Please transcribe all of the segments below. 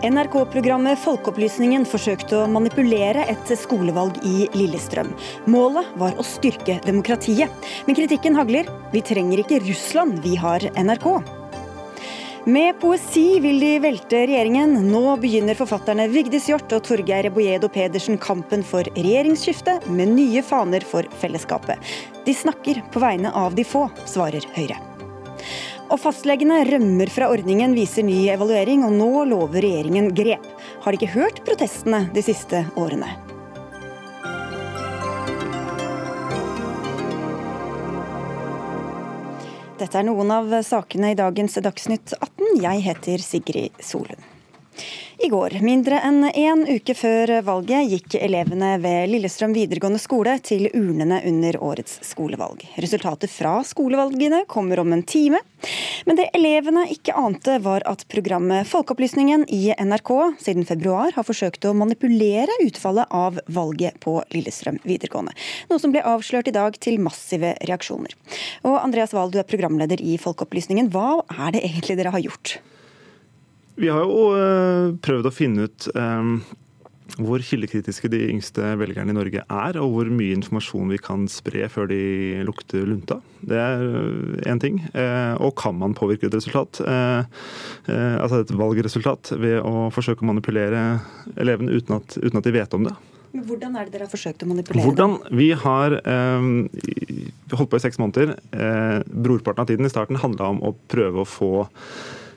NRK-programmet Folkeopplysningen forsøkte å manipulere et skolevalg i Lillestrøm. Målet var å styrke demokratiet. Men kritikken hagler. Vi trenger ikke Russland, vi har NRK. Med poesi vil de velte regjeringen. Nå begynner forfatterne Vigdis Hjorth og Torgeir Bojedo Pedersen kampen for regjeringsskifte, med nye faner for fellesskapet. De snakker på vegne av de få, svarer Høyre. Og fastlegene rømmer fra ordningen, viser ny evaluering, og nå lover regjeringen grep. Har de ikke hørt protestene de siste årene? Dette er noen av sakene i dagens Dagsnytt 18. Jeg heter Sigrid Solund. I går, mindre enn én uke før valget, gikk elevene ved Lillestrøm videregående skole til urnene under årets skolevalg. Resultatet fra skolevalgene kommer om en time. Men det elevene ikke ante, var at programmet Folkeopplysningen i NRK siden februar har forsøkt å manipulere utfallet av valget på Lillestrøm videregående. Noe som ble avslørt i dag til massive reaksjoner. Og Andreas Wahl, du er programleder i Folkeopplysningen. Hva er det egentlig dere har gjort? Vi har jo eh, prøvd å finne ut um, hvor kildekritiske de yngste velgerne i Norge er, og hvor mye informasjon vi kan spre før de lukter lunta. Det er én ting. Og kan man påvirke et resultat, altså et valgresultat, ved å forsøke å manipulere elevene uten at, uten at de vet om det. Men Hvordan er det dere har forsøkt å manipulere? Hvordan? Vi har eh, holdt på i seks måneder. Eh, brorparten av tiden i starten handla om å prøve å få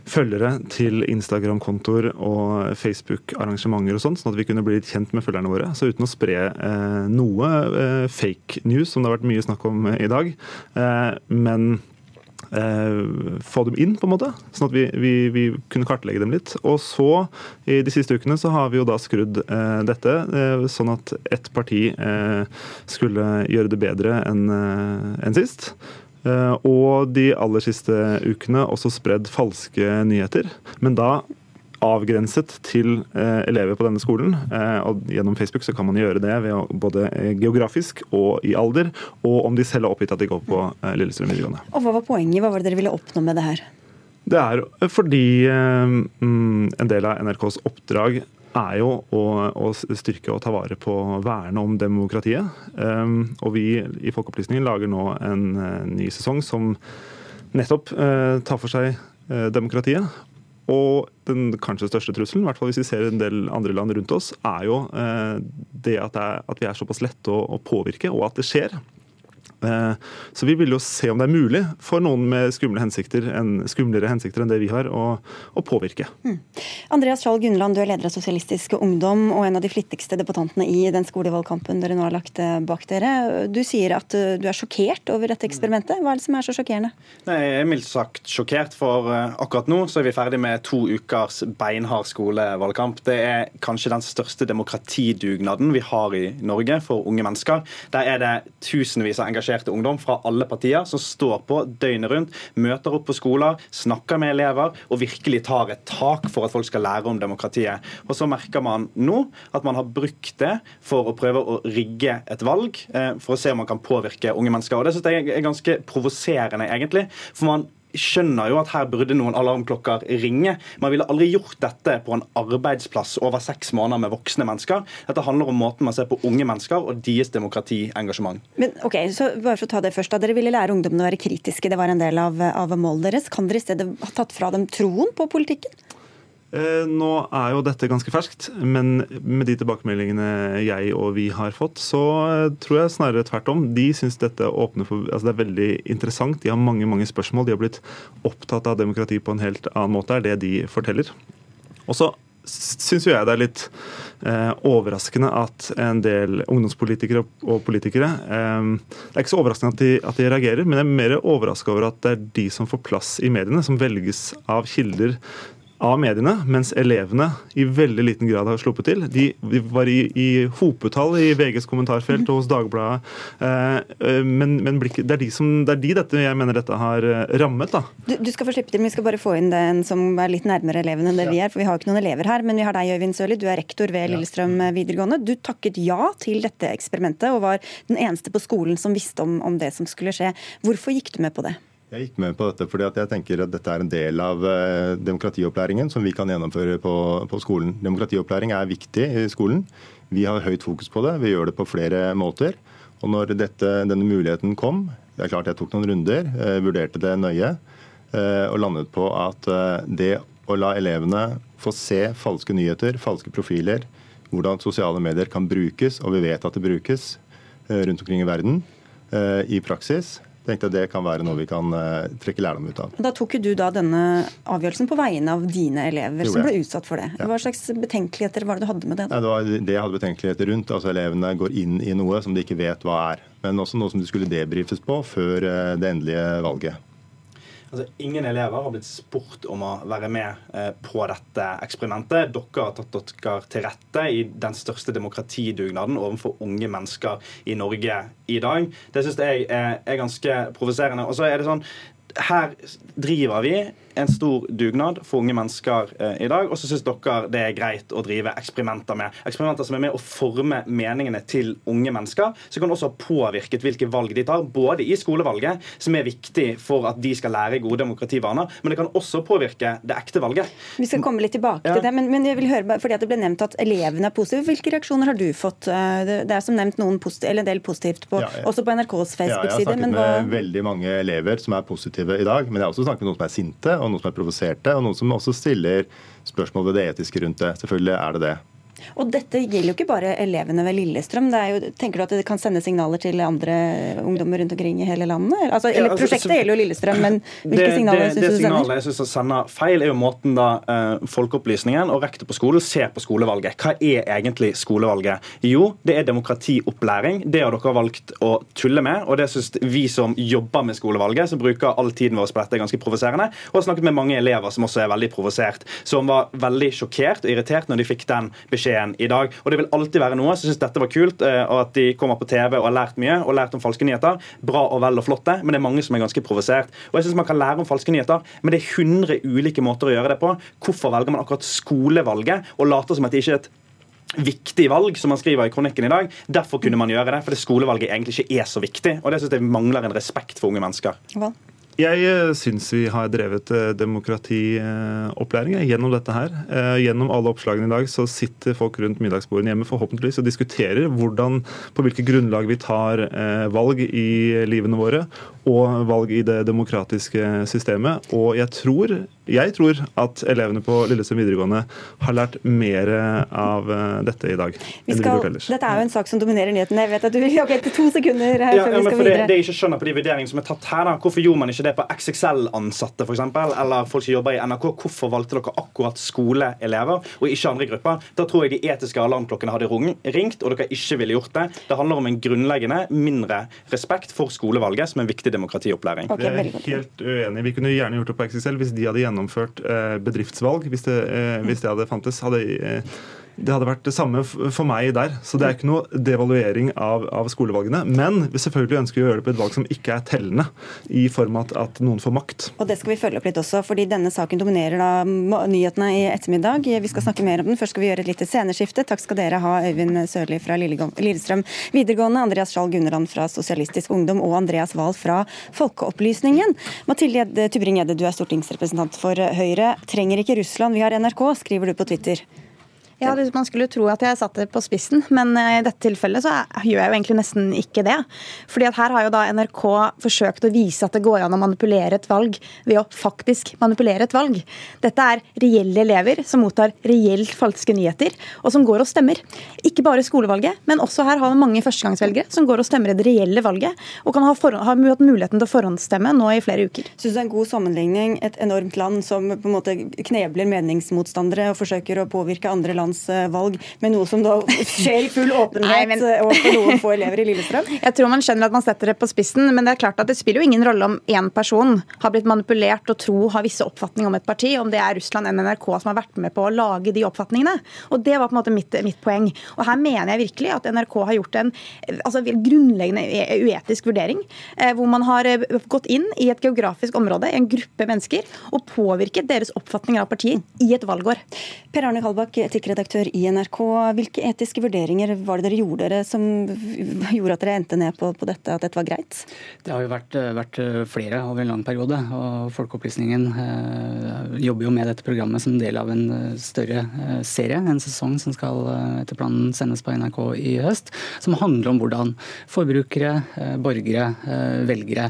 følgere til Instagram-kontoer og Facebook-arrangementer og sånn, sånn at vi kunne bli litt kjent med følgerne våre. Så uten å spre eh, noe eh, fake news, som det har vært mye snakk om i dag, eh, men eh, få dem inn, på en måte, sånn at vi, vi, vi, kunne kartlegge dem litt. Og så, i de siste ukene, så har vi jo da skrudd eh, dette eh, sånn at ett parti skulle gjøre det bedre enn en sist. Eh, og de aller siste ukene også spredd falske nyheter. Men da avgrenset til eh, elever på denne skolen. Eh, og Gjennom Facebook så kan man gjøre det å, både geografisk og i alder, og om de selv har oppgitt at de går på Lillestrøm videregående. Og Hva var poenget? Hva var det dere ville oppnå med det her? Det er fordi mm, en del av NRKs oppdrag er jo å, å, styrke og ta vare på verne om demokratiet. Um, og vi i Folkeopplysningen lager nå en uh, ny sesong som nettopp uh, tar for seg uh, demokratiet. Og den kanskje største trusselen, i hvert fall hvis vi ser en del andre land rundt oss, er jo det at, det er, at vi er såpass lette å, å påvirke, og at det skjer. Eh, så vi vil jo se om det er mulig for noen med skumle hensikter, en, skumlere hensikter enn det vi har, å, å påvirke. Mm. Andreas Skjold Gunnland, du er leder av Sosialistisk Ungdom og en av de flittigste debattantene i den skolevalgkampen dere nå har lagt eh, bak dere. Du sier at eh, du er sjokkert over dette eksperimentet. Hva er det som er så sjokkerende? Nei, jeg er mildt sagt sjokkert, for akkurat nå så er vi ferdig med to ukers beinhard skolevalgkamp. Det er kanskje den største demokratidugnaden vi har i Norge for unge mennesker. Der er det tusenvis av engasjerte engasjerte ungdom fra alle partier som står på døgnet rundt, møter opp på skoler, snakker med elever og virkelig tar et tak for at folk skal lære om demokratiet. Og så merker man nå at man har brukt det for å prøve å rigge et valg, eh, for å se om man kan påvirke unge mennesker. Og Det synes jeg er ganske provoserende, egentlig. for man skjønner jo at her burde noen alarmklokker ringe. Man ville aldri gjort dette på en arbeidsplass over seks måneder med voksne mennesker. Dette handler om måten man ser på unge mennesker og deres demokratiengasjement. Men ok, så bare for å ta det først da. Dere ville lære ungdommene å være kritiske, det var en del av, av målet deres. Kan dere i stedet ha tatt fra dem troen på politikken? Eh, nå er jo dette ganske ferskt, men med de tilbakemeldingene jeg og vi har fått, så eh, tror jeg snarere tvert om. De syns dette åpner for altså Det er veldig interessant. De har mange mange spørsmål. De har blitt opptatt av demokrati på en helt annen måte, er det de forteller. Og så jo jeg det er litt eh, overraskende at en del ungdomspolitikere og politikere eh, Det er ikke så overraskende at de, at de reagerer, men jeg er mer overraska over at det er de som får plass i mediene, som velges av kilder av mediene, mens elevene i veldig liten grad har sluppet til. De, de var i, i, hopetall i VGs kommentarfelt og hos Dagbladet. Eh, men, men, blikk, det, er de som, det er de dette jeg mener dette har eh, rammet. da. Du, du, skal få slippe til, men vi skal bare få inn den som er litt nærmere elevene enn det ja. vi er. For vi har ikke noen elever her. Men vi har deg, Øyvind Sørli. Du er rektor ved Lillestrøm videregående. Du takket ja til dette eksperimentet, og var den eneste på skolen som visste om, om det som skulle skje. Hvorfor gikk du med på det? Jeg gikk med på dette fordi jeg tenker at dette er en del av eh, demokratiopplæringen som vi kan gjennomføre på, på, skolen. Demokratiopplæring er viktig i skolen. Vi har høyt fokus på det. Vi gjør det på flere måter. Og når dette, denne muligheten kom, det er klart jeg tok noen runder, eh, vurderte det nøye eh, og landet på at det å la elevene få se falske nyheter, falske profiler, hvordan sosiale medier kan brukes, og vi vet at det brukes rundt omkring i verden i praksis, tenkte jeg det kan være noe vi kan uh, trekke lærdom ut av. Da tok du da denne avgjørelsen på vegne av dine elever som ble utsatt for det. Ja. Hva slags betenkeligheter var det du hadde med det? Da? Nei, det det jeg hadde betenkeligheter rundt. altså Elevene går inn i noe som de ikke vet hva er. Men også noe som de skulle debrifes på før uh, det endelige valget. Altså, ingen elever har blitt spurt om å være med eh, på dette eksperimentet. Dere har tatt dere til rette i den største demokratidugnaden overfor unge mennesker i Norge i dag. Det syns jeg er, ganske provoserende. Og så er det sånn, Her driver vi en stor dugnad for unge mennesker eh, i dag. Og så syns dere det er greit å drive eksperimenter med. Eksperimenter som er med å forme meningene til unge mennesker, som kan også ha påvirket hvilke valg de tar, både i skolevalget, som er viktig for at de skal lære gode demokrativaner, men det kan også påvirke det ekte valget. Vi skal komme litt tilbake ja. til det, men, men, jeg vil høre, fordi det ble nevnt at elevene er positive. Hvilke reaksjoner har du fått? Eh, det er som nevnt noen en del positivt, på, ja, ja. også på NRKs Facebook-side. Ja, jeg har snakket med veldig mange elever som er positive i dag, men jeg har også snakket med noen som er sinte og noen som er provoserte, og noen som også stiller spørsmål ved det etiske rundt det. Selvfølgelig er det det. Og dette gjelder jo ikke bare elevene ved Lillestrøm. Jo, tenker du at det kan sende signaler til andre ungdommer rundt omkring i hele landet? Altså, ja, altså, prosjektet så, gjelder jo Lillestrøm, men hvilke det, signaler syns du sender? det signalet jeg syns sender feil, er jo måten da uh, Folkeopplysningen og rektor på skolen ser på skolevalget. Hva er egentlig skolevalget? Jo, det er demokratiopplæring. Det har dere valgt å tulle med, og det syns vi som jobber med skolevalget, som bruker all tiden vår på dette, er ganske provoserende. Og har snakket med mange elever som også er veldig provosert, som var veldig sjokkert og irritert når de fikk den beskjeden suksessen i dag. Og det vil alltid være noe som syns dette var kult, eh, og at de kommer på TV og har lært mye og lært om falske nyheter. Bra og vel og flotte, men det er mange som er ganske provosert. Og jeg synes man kan lære om falske nyheter, men det er 100 ulike måter å gjøre det på. Hvorfor velger man akkurat skolevalget og later som at det ikke er et viktig valg, som man skriver i kronikken i dag. Derfor kunne man gjøre det, fordi skolevalget egentlig ikke er så viktig. Og det syns jeg mangler en respekt for unge mennesker. Vel. Jeg eh, syns vi har drevet eh, demokratiopplæring gjennom dette her. Eh, gjennom alle oppslagene i dag så sitter folk rundt middagsbordene hjemme forhåpentligvis og diskuterer hvordan, på hvilke grunnlag vi tar valg i livene våre, og valg i det demokratiske systemet. Og jeg tror, jeg tror at elevene på Lillestrøm videregående har lært mer av dette i dag. Vi skal, dette er jo en sak som dominerer nyhetene. Jeg vet at du vil ok, til to sekunder her ja, før vi skal videre. Det, det jeg ikke skjønner på de vurderingene som er tatt her, da. Hvorfor gjorde man ikke det på XXL-ansatte f.eks., eller folk som jobber i NRK? Hvorfor valgte dere akkurat skoleelever og ikke andre grupper? Da tror jeg de etiske alarmklokkene hadde ringt, og dere ikke ville gjort det. Det handler om en grunnleggende mindre respekt for skolevalget, som en viktig demokratiopplæring. Okay, jeg er helt uenig. Vi kunne gjerne gjort det på XXL hvis de hadde gjennomført eh, bedriftsvalg. Hvis det, eh, hvis det hadde fantes. hadde eh, det hadde vært det samme for meg der. Så det er ikke noe devaluering av, av, skolevalgene. Men vi selvfølgelig ønsker å gjøre det på et valg som ikke er tellende, i form av at, noen får makt. Og Det skal vi følge opp litt også, fordi denne saken dominerer da nyhetene i ettermiddag. Vi skal snakke mer om den. Først skal vi gjøre et lite sceneskifte. Takk skal dere ha, Øyvind Sørli fra Lillestrøm videregående, Andreas Skjalg Gunnerand fra Sosialistisk Ungdom og Andreas Wahl fra Folkeopplysningen. Mathilde Tybring-Gjedde, du er stortingsrepresentant for Høyre. Trenger ikke Russland, vi har NRK, skriver du på Twitter. Ja, Man skulle tro at jeg satte det på spissen, men eh, i dette tilfellet så gjør jeg jo egentlig nesten ikke det. Fordi at Her har jo da NRK forsøkt å vise at det går an å manipulere et valg ved å faktisk manipulere et valg. Dette er reelle elever som mottar reelt falske nyheter, og som går og stemmer. Ikke bare skolevalget, men også her har vi mange førstegangsvelgere som går og stemmer i det reelle valget, og kan ha, ha muligheten til å forhåndsstemme nå i flere uker. Syns du det er en god sammenligning? Et enormt land som på en måte knebler meningsmotstandere og forsøker å påvirke andre land forhåndsvalg med noe som da skjer i full åpenhet Nei, men... Eh, og for noen få elever i Lillestrøm? Jeg tror man skjønner at man setter det på spissen, men det er klart at det spiller jo ingen rolle om én person har blitt manipulert og tro har visse oppfatninger om et parti, om det er Russland eller NRK som har vært med på å lage de oppfatningene. Og Det var på en måte mitt, mitt poeng. Og Her mener jeg virkelig at NRK har gjort en altså, grunnleggende uetisk vurdering, eh, hvor man har eh, gått inn i et geografisk område, en gruppe mennesker, og påvirket deres oppfatninger av partiet i et valgår. Per Arne Kalbakk, politikkredaktør i NRK. Hvilke etiske vurderinger var det dere gjorde dere som gjorde at dere endte ned på, på dette, at dette var greit? Det har jo vært, vært, flere over en lang periode. og Folkeopplysningen eh, jobber jo med dette programmet som del av en større serie, en sesong som skal etter planen sendes på NRK i høst, som handler om hvordan forbrukere, borgere, velgere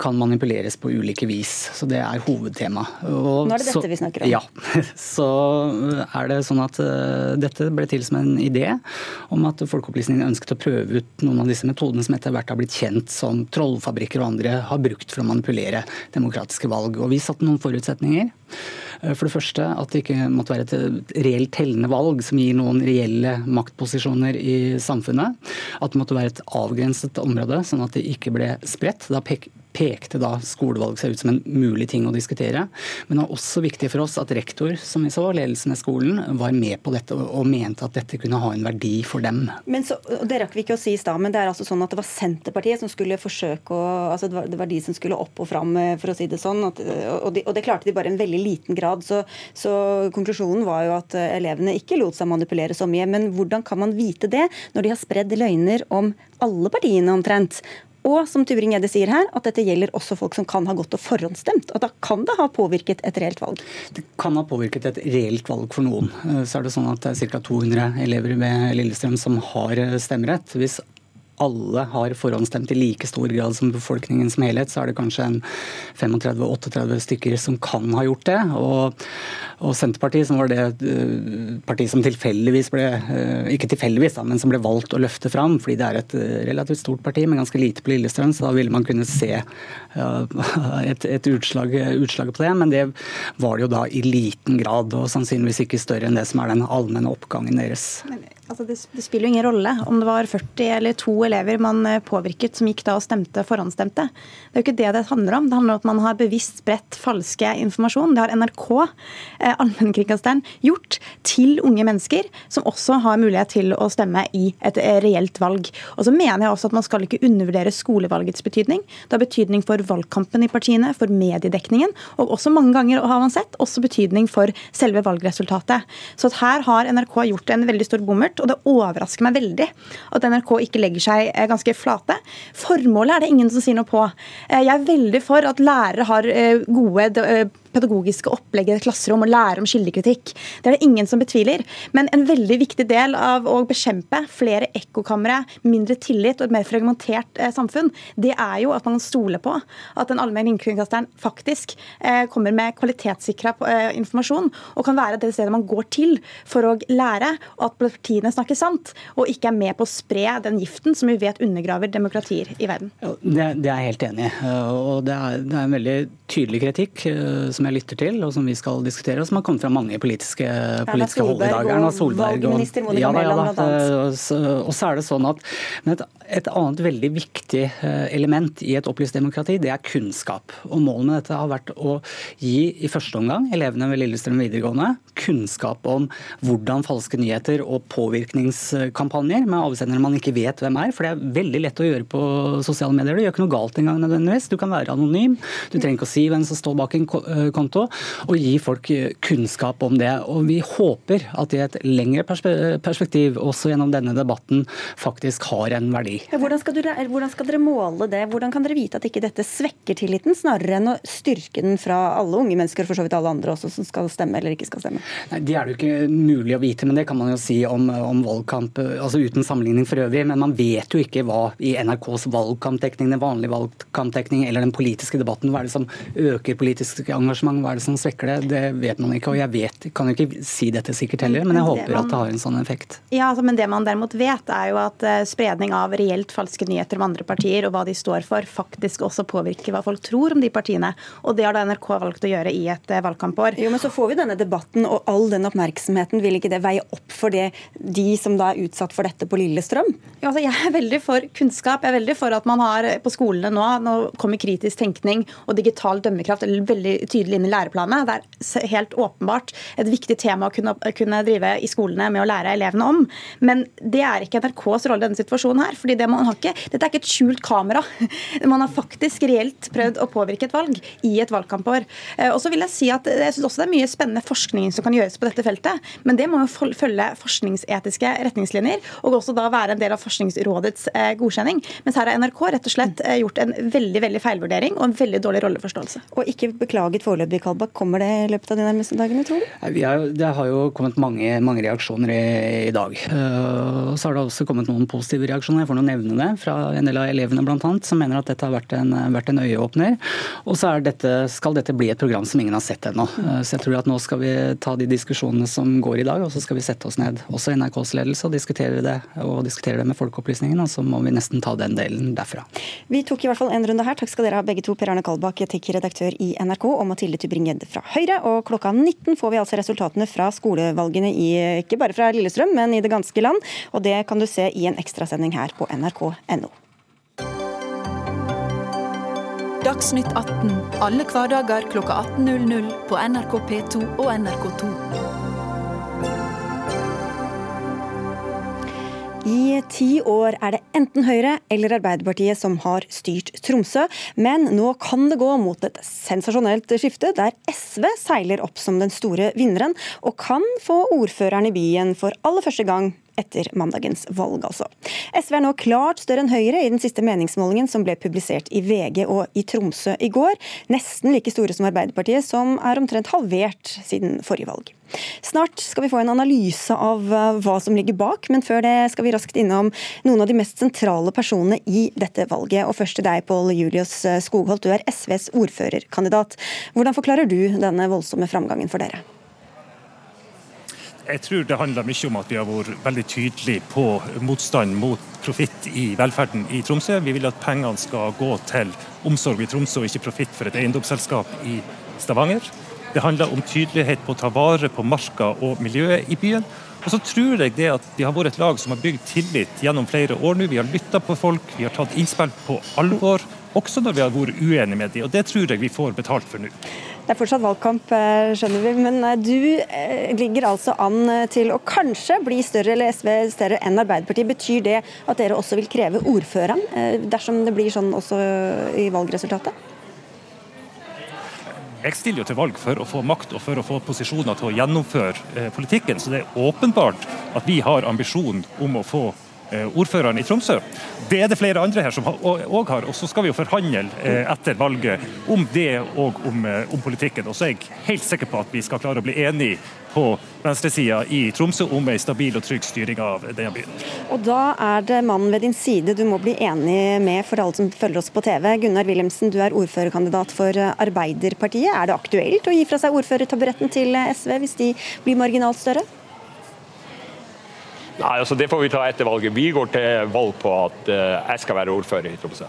kan manipuleres på ulike vis. Så det er hovedtema. Og Nå er det dette så, vi snakker om. Ja. Så er det sånn at dette ble til som en idé om at Folkeopplysningen ønsket å prøve ut noen av disse metodene som etter hvert har blitt kjent som trollfabrikker og andre har brukt for å manipulere demokratiske valg. Og vi satte noen forutsetninger. Eh, for det første at det ikke måtte være et reelt tellende valg som gir noen reelle maktposisjoner i samfunnet. At det måtte være et avgrenset område, sånn at det ikke ble spredt. Da pekte da skolevalg seg ut som en mulig ting å diskutere. Men det var også viktig for oss at rektor, som vi så, ledelsen i skolen, var med på dette og mente at dette kunne ha en verdi for dem. Men så, Det rakk vi ikke å si i stad, men det er altså sånn at det var Senterpartiet som skulle forsøke å altså det var, det var de som skulle opp og fram, eh, for å si det sånn. At, og, de, og, det klarte de bare i en veldig liten grad. Så, så konklusjonen var jo at eh, elevene ikke lot seg manipulere så mye. Men hvordan kan man vite det når de har spredd løgner om alle partiene omtrent? Og som Tybring-Gjedde sier her, at dette gjelder også folk som kan ha gått og forhåndsstemt. At da kan det ha påvirket et reelt valg? Det kan ha påvirket et reelt valg for noen. Eh, så er det sånn at det er ca. 200 elever ved Lillestrøm som har eh, stemmerett. Hvis alle har forhåndsstemt i like stor grad som befolkningen som helhet, så er det kanskje en 35-38 stykker som kan ha gjort det. Og, og, Senterpartiet, som var det uh, partiet som tilfeldigvis ble uh, ikke tilfeldigvis, da, men som ble valgt å løfte fram, fordi det er et uh, relativt stort parti, men ganske lite på Lillestrøm, så da ville man kunne se et, et utslag, utslag, på det. Men det var det jo da i liten grad, og sannsynligvis ikke større enn det som er den allmenne oppgangen deres. Men Altså det, det, spiller jo ingen rolle om det var 40 eller to elever man eh, påvirket som gikk da og stemte forhåndsstemte. Det er jo ikke det det handler om. Det handler om at man har bevisst spredt falske informasjon. Det har NRK, eh, allmennkringkasteren, gjort til unge mennesker, som også har mulighet til å stemme i et eh, reelt valg. Og så mener jeg også at man skal ikke undervurdere skolevalgets betydning. Det har betydning for valgkampen i partiene, for mediedekningen, og også mange ganger har man sett, også betydning for selve valgresultatet. Så her har NRK gjort en veldig stor bommert og det overrasker meg veldig at NRK ikke legger seg eh, ganske flate. Formålet er det ingen som sier noe på. Eh, jeg er veldig for at lærere har eh, gode pedagogiske opplegget i et klasserom og lære om kildekritikk. Det er det ingen som betviler. Men en veldig viktig del av å bekjempe flere ekkokamre, mindre tillit og et mer fragmentert eh, samfunn, det er jo at man stoler på at den allmenne innkringkasteren faktisk eh, kommer med kvalitetssikra eh, informasjon og kan være det stedet man går til for å lære, og at partiene snakker sant, og ikke er med på å spre den giften som vi vet undergraver demokratier i verden. Det, det, er jeg helt enig i. Og det er, det er en veldig tydelig kritikk som jeg lytter til, og som vi skal diskutere, og som har kommet fra mange politiske, politiske hold i dag. Erna Solberg og ja, ja, da, Og så er det sånn at et, et, annet veldig viktig eh, element i et opplyst demokrati, det er kunnskap. Og Målet med dette har vært å gi i første omgang elevene ved Lillestrøm videregående kunnskap om hvordan falske nyheter og påvirkningskampanjer med avsendere man ikke vet hvem er, for det er veldig lett å gjøre på sosiale medier. Du gjør ikke noe galt engang nødvendigvis. Du kan være anonym. Du trenger ikke å si hvem som står bak en eh, konto, og gi folk eh, kunnskap om det. Og vi håper at i et lengre perspektiv, også gjennom denne debatten, faktisk har en verdi. Hvordan skal, du, hvordan skal dere måle det? Hvordan kan dere vite at ikke dette svekker tilliten, snarere enn å styrke den fra alle unge mennesker, for så vidt alle andre også, som skal stemme eller ikke skal stemme? Nei, Det er det jo ikke mulig å vite, men det kan man jo si om, om valgkamp, altså uten sammenligning for øvrig. Men man vet jo ikke hva i NRKs valgkampdekning, den vanlige valgkampdekning eller den politiske debatten, hva er det som øker politisk engasjement, hva er det som svekker det? Det vet man ikke. Og jeg vet, kan jo ikke si dette sikkert heller, men jeg håper at det har en sånn effekt. Ja, altså, Men det man derimot vet, er jo at eh, spredning av reelt falske nyheter om andre partier og hva de står for, faktisk også påvirker hva folk tror om de partiene. Og det har da NRK valgt å gjøre i et eh, valgkampår. Jo, men så får vi denne debatten, og all den oppmerksomheten, vil ikke det veie opp for det, de som da er utsatt for dette på Lillestrøm? Ja, altså jeg er veldig for kunnskap. Jeg er veldig for at man har på skolene nå Nå kommer kritisk tenkning og digital dømmekraft veldig tydelig inn i læreplanene. Det er helt åpenbart et viktig tema å kunne, kunne drive i skolene med å lære elevene om. Men det er ikke NRKs rolle i denne situasjonen her. fordi det man har ikke, Dette er ikke et skjult kamera. Man har faktisk reelt prøvd å påvirke et valg i et valgkampår. Og så vil Jeg si at jeg synes også det er mye spennende forskning som kan gjøres på dette feltet, men det må jo følge forskningsetiske retningslinjer, og også da være en del av Forskningsrådets godkjenning. Mens her har NRK rett og slett gjort en veldig veldig feilvurdering og en veldig dårlig rolleforståelse. Og ikke beklaget foreløpig, Kalbakk. Kommer det i løpet av de nærmeste dagene, tror du? Er, det har jo kommet mange, mange reaksjoner i, i dag. Uh, så har det også kommet noen positive reaksjoner, jeg får noen nevne det, fra en del av elevene bl.a., som mener at dette har vært en, vært en øyeåpner. Og så dette, skal dette bli et program som ingen har sett ennå. Uh, så jeg tror at nå skal vi ta de diskusjonene som går i dag, og så skal vi sette oss ned, også NRKs ledelse, og diskutere det, og diskutere det med Folkeopplysningen. Og så må vi nesten ta den delen derfra. Vi tok i hvert fall en runde her. Takk skal dere ha begge to, Per Arne Kalbakk, etikkredaktør i NRK, og Mathilde Tybring-Gjedde fra Høyre. Og klokka 19 får vi altså resultatene fra skolevalgene i, ikke bare fra Lillestrøm, men i det ganske land. Og det kan du se i en ekstrasending her på nrk.no. Dagsnytt 18 alle hverdager klokka 18.00 på NRK P2 og NRK2. I ti år er det enten Høyre eller Arbeiderpartiet som har styrt Tromsø, men nå kan det gå mot et sensasjonelt skifte, der SV seiler opp som den store vinneren, og kan få ordføreren i byen for aller første gang etter mandagens valg, altså. SV er nå klart større enn Høyre i den siste meningsmålingen som ble publisert i VG og i Tromsø i går. Nesten like store som Arbeiderpartiet, som er omtrent halvert siden forrige valg. Snart skal vi få en analyse av eh, hva som ligger bak, men før det skal vi raskt innom noen av de mest sentrale personene i dette valget. Og først til deg, Pål Julius Skogholt, du er SVs ordførerkandidat. Hvordan forklarer du denne voldsomme framgangen for dere? Jeg tror det handler mye om at vi har vært veldig tydelige på motstand mot profitt i velferden i Tromsø. Vi vil at pengene skal gå til omsorg i Tromsø, og ikke profitt for et eiendomsselskap i Stavanger. Det handler om tydelighet på å ta vare på marka og miljøet i byen. Og så tror jeg det at vi har vært et lag som har bygd tillit gjennom flere år nå. Vi har lytta på folk, vi har tatt innspill på alvor, også når vi har vært uenige med dem. Og det tror jeg vi får betalt for nå. Det er fortsatt valgkamp, eh, skjønner vi. Men eh, du eh, ligger altså an til å kanskje bli større eller SV større enn Arbeiderpartiet. Betyr det at dere også vil kreve ordføreren, dersom det blir sånn også i valgresultatet? Jeg stiller jo til valg for å få makt og for å få posisjoner til å gjennomføre politikken. Så det er åpenbart at vi har ambisjon om å få ordføreren i Tromsø. Det er det flere andre her som òg har. Og så skal vi jo forhandle eh, etter valget om det og om, eh, om politikken. Og så er jeg helt sikker på at vi skal klare å bli enige på venstresida i Tromsø om en stabil og trygg styring av denne byen. Og da er det mannen ved din side du må bli enig med for alle som følger oss på TV. Gunnar Wilhelmsen, du er ordførerkandidat for Arbeiderpartiet. Er det aktuelt å gi fra seg ordførertaburetten til SV hvis de blir marginalt større? Nei, altså Det får vi ta etter valget. Vi går til valg på at uh, jeg skal være ordfører i Tromsø.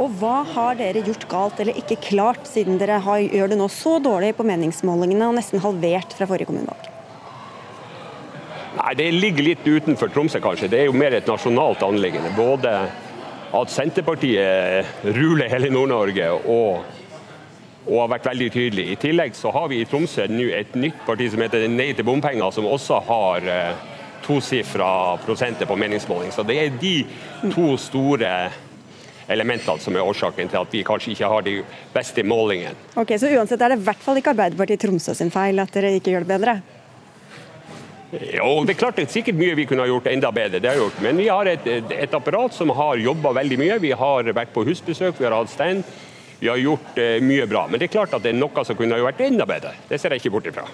Og Hva har dere gjort galt eller ikke klart, siden dere har, gjør det nå så dårlig på meningsmålingene og nesten halvert fra forrige kommunevalg? Nei, Det ligger litt utenfor Tromsø, kanskje. Det er jo mer et nasjonalt anliggende. Både at Senterpartiet ruler hele Nord-Norge og, og, har vært veldig tydelig. I tillegg så har vi i Tromsø nå et nytt parti som heter Nei til bompenger, som også har uh, tosifra prosenter på meningsmåling. Så det er de to store elementene som er årsaken til at vi kanskje ikke har de beste målingene. Ok, Så uansett er det i hvert fall ikke Arbeiderpartiet i Tromsø sin feil at dere ikke gjør det bedre? Jo, det er klart det er sikkert mye vi kunne ha gjort enda bedre, det har gjort. men vi har et, et apparat som har jobba veldig mye. Vi har vært på husbesøk, vi har hatt stand. Vi har gjort eh, mye bra, men det er klart at det er noe som kunne vært enda bedre. Det ser jeg ikke bort ifra.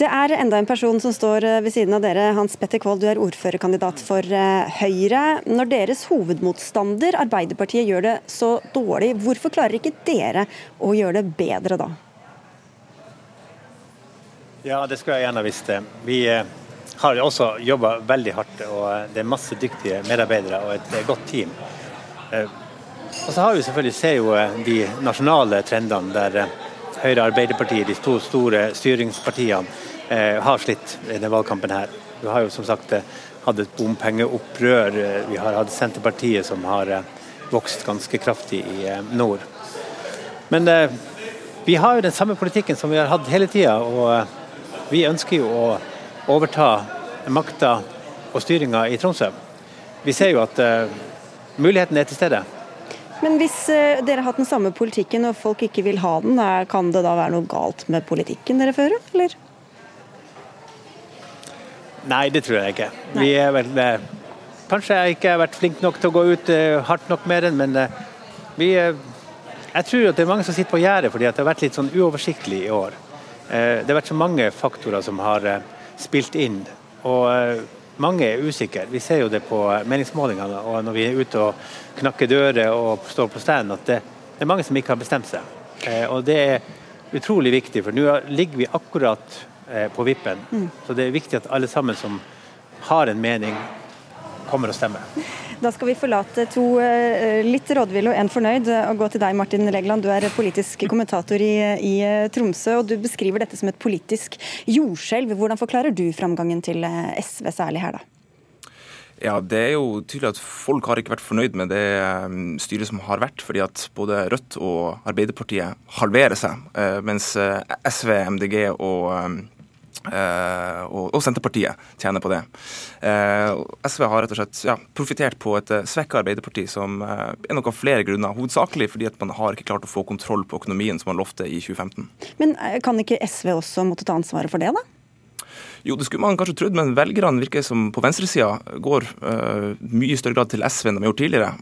Det er enda en person som står eh, ved siden av dere. Hans Petter Kvold, du er ordførerkandidat for eh, Høyre. Når deres hovedmotstander, Arbeiderpartiet, gjør det så dårlig, hvorfor klarer ikke dere å gjøre det bedre da? Ja, det skulle jeg gjerne visst. Vi har også jobba veldig hardt, og det er masse dyktige medarbeidere og et godt team. Og så har vi selvfølgelig ser jo eh, de nasjonale trendene der eh, Høyre og Arbeiderpartiet, de to store styringspartiene, eh, har slitt i denne valgkampen her. Vi har jo som sagt hatt et bompengeopprør. Vi har hatt Senterpartiet som har vokst ganske kraftig i nord. Men vi har jo den samme politikken som vi har hatt hele tida, og vi ønsker jo å overta makta og styringa i Tromsø. Vi ser jo at muligheten er til stede. Men hvis eh, dere har hatt den samme politikken og folk ikke vil ha den, kan det da være noe galt med politikken dere fører, eller? Nei, det tror jeg ikke. Nei. Vi er vel eh, Kanskje jeg ikke har vært flink nok til å gå ut eh, hardt nok med den, men vi Jeg tror at det er mange som sitter på gjerdet fordi det har vært litt sånn uoversiktlig i år. Det har vært så mange faktorer som har spilt inn. og mange er usikre. Vi ser jo det på meningsmålingene og når vi er ute og knakker dører og står på stand, at det, er mange som ikke har bestemt seg. Eh, og Det er utrolig viktig, for nå ligger vi akkurat eh, på vippen. Mm. Så det er viktig at alle sammen som har en mening, kommer og stemmer. Da skal vi forlate to eh, litt rådville og en fornøyd og gå til deg, Martin Legland. Du er politisk kommentator i, i Tromsø, og du beskriver dette som et politisk jordskjelv. Hvordan forklarer du framgangen til eh, SV særlig her, da? Ja, Det er jo tydelig at folk har ikke vært fornøyd med det eh, styret som har vært, fordi at både Rødt og Arbeiderpartiet halverer seg, mens SV, MDG og Uh, og, og, Senterpartiet tjener på det. Uh, SV har rett og slett ja, profitert på et uh, svekka Arbeiderparti, som uh, er nok av flere grunner. Hovedsakelig fordi at man har ikke klart å få kontroll på økonomien som man lovte i 2015. Men kan ikke SV også måtte ta ansvaret for det, da? Jo, det skulle man kanskje trodd, men velgerne virker som på venstresida går mye større grad til SV enn de har gjort tidligere.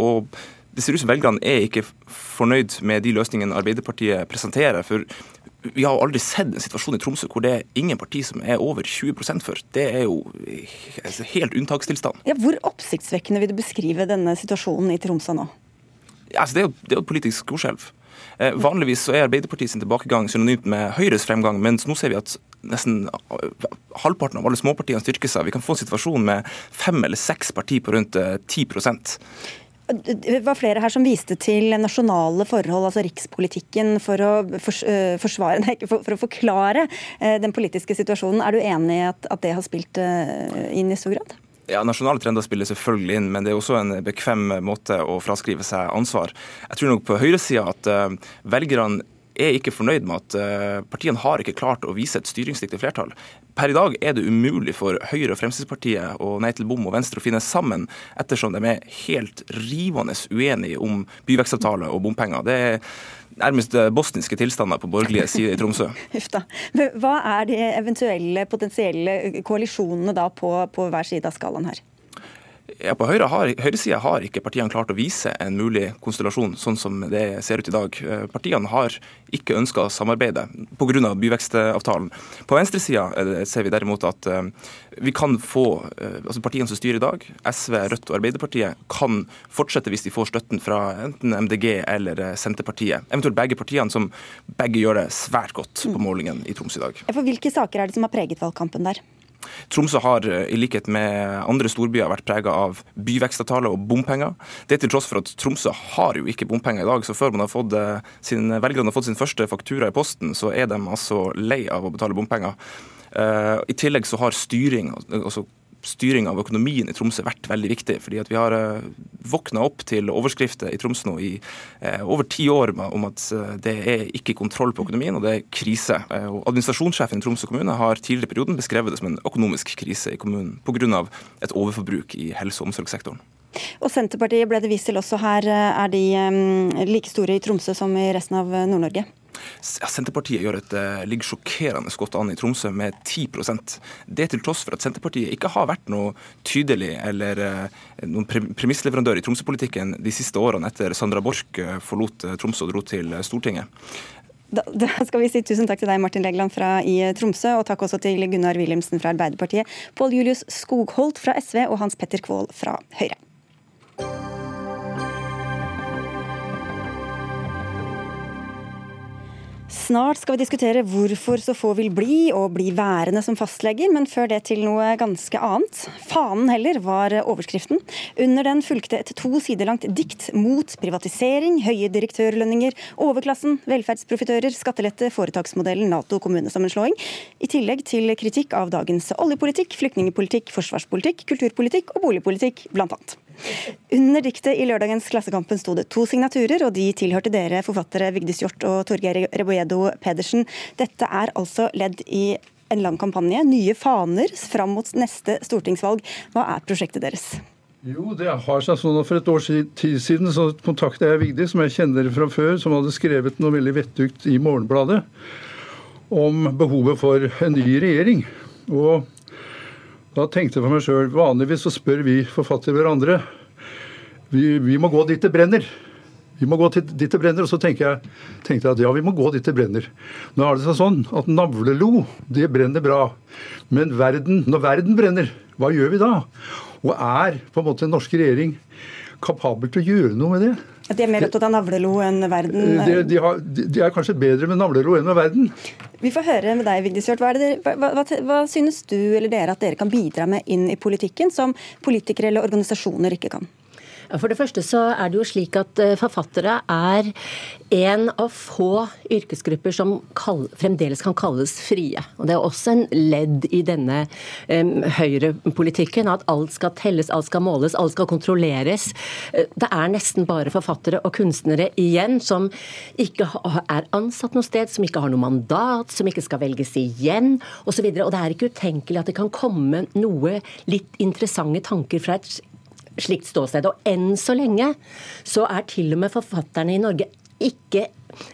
og det ser ut som velgerne er ikke fornøyd med de løsningene Arbeiderpartiet presenterer. For vi har aldri sett en situasjon i Tromsø hvor det er ingen parti som er over 20 for. Det er jo altså, helt unntakstilstand. Ja, hvor oppsiktsvekkende vil du beskrive denne situasjonen i Tromsø nå? Ja, altså, det, er jo, det er jo et politisk jordskjelv. Eh, vanligvis så er Arbeiderpartiet sin tilbakegang synonymt med Høyres fremgang, mens nå ser vi at nesten halvparten av alle småpartiene styrker seg. Vi kan få en situasjon med fem eller seks partier på rundt 10 eh, det var flere her som viste til nasjonale forhold, altså rikspolitikken, for å, forsvare, nei, for, for å forklare den politiske situasjonen. Er du enig i at, at det har spilt inn i stor grad? Ja, Nasjonale trender spiller selvfølgelig inn, men det er også en bekvem måte å fraskrive seg ansvar. Jeg tror nok på høyresida at velgerne er ikke fornøyd med at partiene har ikke klart å vise et styringsdyktig flertall. Per i dag er det umulig for Høyre og Fremskrittspartiet og Nei til bom og Venstre å finne sammen, ettersom de er helt rivende uenige om byvekstavtale og bompenger. Det er nærmest bosniske tilstander på borgerlige sider i Tromsø. Hva er de eventuelle potensielle koalisjonene da på, på hver side av skalaen her? Ja, på høyre har, høyresida har ikke partiene klart å vise en mulig konstellasjon sånn som det ser ut i dag. Eh, partiene har ikke ønska å samarbeide pga. byvekstavtalen. På venstresida eh, ser vi derimot at eh, vi kan få altså Partiene som styrer i dag, SV, Rødt og Arbeiderpartiet, kan fortsette hvis de får støtten fra enten MDG eller Senterpartiet. Eventuelt begge partiene, som begge gjør det svært godt på målingen i Troms i dag. For Hvilke saker er det som har preget valgkampen der? Tromsø har eh, i likhet med andre storbyer vært prega av byvekstavtaler og bompenger. Det til tross for at Tromsø har jo ikke bompenger i dag. Så før man har fått eh, sin, velgerne har fått sin første faktura i posten, så er de altså lei av å betale bompenger. Uh, I tillegg så har styring, altså styring av økonomien i Tromsø vært veldig viktig. fordi at Vi har eh, våkna opp til overskrifter i Tromsø nå i uh, over ti år om at uh, det er ikke kontroll på økonomien og det er krise. Og Administrasjonssjefen i Tromsø kommune har tidligere i perioden beskrevet det som en økonomisk krise i kommunen pga. et overforbruk i helse- og omsorgssektoren. Og Senterpartiet ble det vist til også her. Er de like store i Tromsø som i resten av Nord-Norge? Senterpartiet gjør et, eh, ligger sjokkerende godt an i Tromsø med 10% Det til tross for at Senterpartiet ikke har vært noe tydelig eller eh, noen premissleverandør i Tromsø-politikken de siste årene etter Sandra Borch eh, forlot Tromsø og dro til Stortinget. Da, da, skal vi si Tusen takk til deg, Martin Legland fra i Tromsø, og takk også til Gunnar Wilhelmsen fra Arbeiderpartiet, Pål Julius Skogholt fra SV og Hans Petter Kvål fra Høyre. Snart skal vi diskutere hvorfor så få vil bli og bli værende som fastleger, men før det til noe ganske annet. Fanen heller var overskriften. Under den fulgte et to sider langt dikt mot privatisering, høye direktørlønninger, overklassen, velferdsprofitører, skattelette, foretaksmodellen, Nato, kommunesammenslåing. I tillegg til kritikk av dagens oljepolitikk, flyktningepolitikk, forsvarspolitikk, kulturpolitikk og boligpolitikk, blant annet. Under diktet i lørdagens Klassekampen sto det to signaturer, og de tilhørte dere forfattere Vigdis Hjorth og Torgeir Reboedo Pedersen. Dette er altså ledd i en lang kampanje. Nye faner fram mot neste stortingsvalg. Hva er prosjektet deres? Jo, det har seg sånn at For et års tid siden så kontakta jeg Vigdis, som jeg kjenner fra før, som hadde skrevet noe veldig vettugt i Morgenbladet om behovet for en ny regjering. Og da tenkte jeg for meg sjøl Vanligvis så spør vi forfattere hverandre. Vi, vi, må gå dit det brenner. Vi må gå dit det brenner. Og så tenkte jeg, tenkte jeg at ja, vi må gå dit det brenner. Nå er det seg sånn at navlelo, det brenner bra. Men verden, når verden brenner, hva gjør vi da? Og er på en måte en norsk regjering kapabel til å gjøre noe med det? At de er mer opptatt av navlelo enn verden? De, de, har, de, er kanskje bedre med navlelo enn med verden. Vi får høre med deg, Vigdis Hjorth. Hva, hva, hva, hva, synes du eller dere at dere kan bidra med inn i politikken, som politikere eller organisasjoner ikke kan? For det første så er det jo slik at eh, forfattere er en av få yrkesgrupper som kall, fremdeles kan kalles frie. Og Det er også en ledd i denne um, høyrepolitikken at alt skal telles, alt skal måles, alt skal kontrolleres. Eh, det er nesten bare forfattere og kunstnere igjen som ikke er ansatt noe sted, som ikke har noe mandat, som ikke skal velges igjen osv. Og, og det er ikke utenkelig at det kan komme noe litt interessante tanker fra et slikt ståsted. Og enn så lenge så er til og med forfatterne i Norge ikke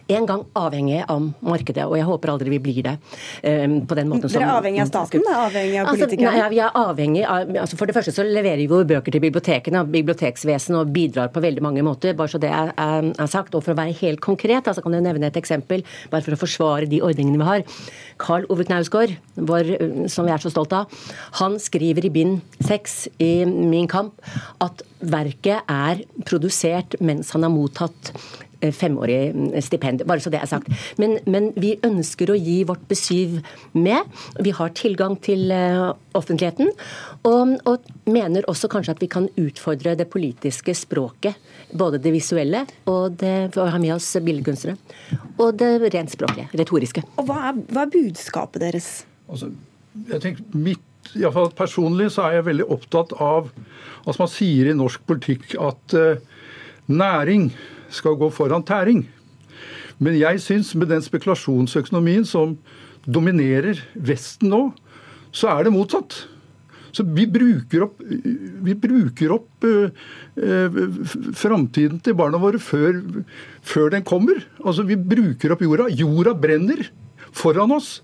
en gang avhengig av markedet, og jeg håper aldri vi blir det. Um, på den måten som... Dere er avhengig av staten? Er avhengig av politikerne? Altså, nei, vi er avhengig av, altså For det første så leverer vi jo bøker til bibliotekene, biblioteksvesenet, og bidrar på veldig mange måter. bare så det er, er, er, sagt. Og for å være helt konkret, altså kan jeg nevne et eksempel, bare for å forsvare de ordningene vi har. Karl Ove Knausgård, som vi er så stolt av, han skriver i bind seks i Min kamp at verket er produsert mens han har mottatt eh, femårig mm, stipend. Bare så det er sagt. Men, men, vi ønsker å gi vårt besyv med. Vi har tilgang til uh, offentligheten. Og, og, mener også kanskje at vi kan utfordre det politiske språket. Både det visuelle og det for å ha med oss billedkunstnere. Og det rent språklige, retoriske. Og hva er, hva er budskapet deres? Altså, jeg tenker mitt i fall Personlig så er jeg veldig opptatt av at man sier i norsk politikk at uh, næring skal gå foran tæring. Men jeg syns med den spekulasjonsøkonomien som dominerer Vesten nå, så er det motsatt. Så vi bruker opp, vi bruker opp uh, framtiden til barna våre før, før, den kommer. Altså Vi bruker opp jorda. Jorda brenner foran oss.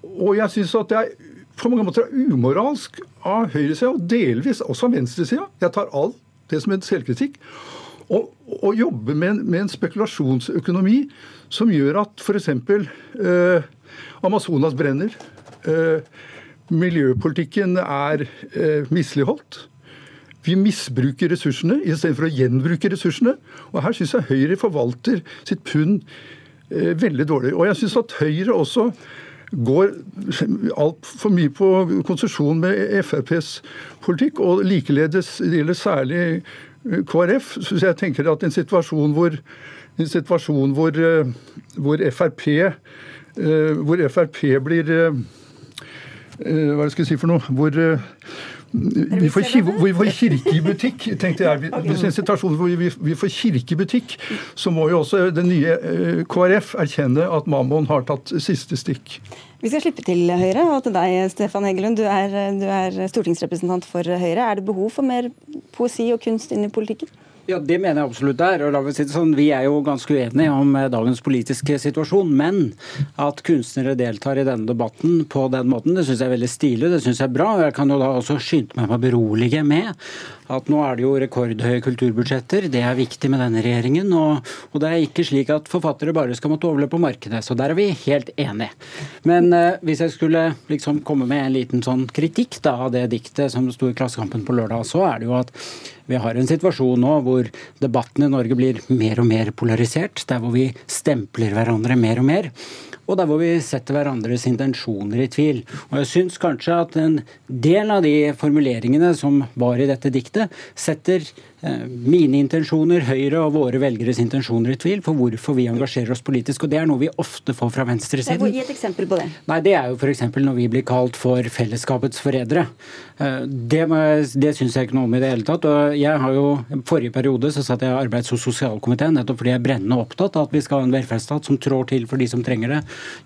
Og jeg syns at det er på mange måter er umoralsk av høyresida, og delvis også av venstresida. Jeg tar alt det som er selvkritikk å jobbe med en, med en, spekulasjonsøkonomi som gjør at f.eks. Eh, Amazonas brenner. Eh, miljøpolitikken er eh, misligholdt. Vi misbruker ressursene istedenfor å gjenbruke ressursene. Og her syns jeg Høyre forvalter sitt pund eh, veldig dårlig. Og jeg syns at Høyre også går altfor mye på konsesjon med FrPs politikk, og likeledes det gjelder særlig KrF. Så jeg tenker at en situasjon hvor, en situasjon hvor, eh, hvor Frp eh, hvor Frp blir eh, Hva skal jeg si for noe? Hvor vi får, vi får kirkebutikk, tenkte jeg. Hvis en situasjon hvor vi, vi får kirkebutikk, så må jo også den nye KrF erkjenne at Mammon har tatt siste stikk. Vi skal slippe til Høyre, og til deg, Stefan Heggelund. Du er, du er stortingsrepresentant for Høyre. Er det behov for mer poesi og kunst inn i politikken? Ja, Det mener jeg absolutt det er. og la meg si det sånn, Vi er jo ganske uenige om eh, dagens politiske situasjon, men at kunstnere deltar i denne debatten på den måten, det syns jeg er veldig stilig. Det syns jeg er bra. og Jeg kan jo da også skynde meg med å berolige med at nå er det jo rekordhøye kulturbudsjetter. Det er viktig med denne regjeringen. Og, og, det er ikke slik at forfattere bare skal måtte overleve på markedet. Så der er vi helt enige. Men eh, hvis jeg skulle liksom komme med en liten sånn kritikk da, av det diktet som sto i Klassekampen på lørdag, så er det jo at vi har en situasjon nå hvor debatten i Norge blir mer og mer polarisert. Der hvor vi stempler hverandre mer og mer og der hvor vi setter hverandres intensjoner i tvil. Og jeg syns kanskje at en del av de formuleringene som var i dette diktet, setter mine intensjoner, Høyre og våre velgeres intensjoner i tvil for hvorfor vi engasjerer oss politisk. og Det er noe vi ofte får fra venstresiden. Gi et eksempel på det. Nei, Det er jo f.eks. når vi blir kalt for fellesskapets forrædere. Eh, det, det syns jeg ikke noe om i det hele tatt. og jeg har jo, Forrige periode så satt jeg i arbeids- og sosialkomiteen nettopp fordi jeg er brennende opptatt av at vi skal ha en velferdsstat som trår til for de som trenger det,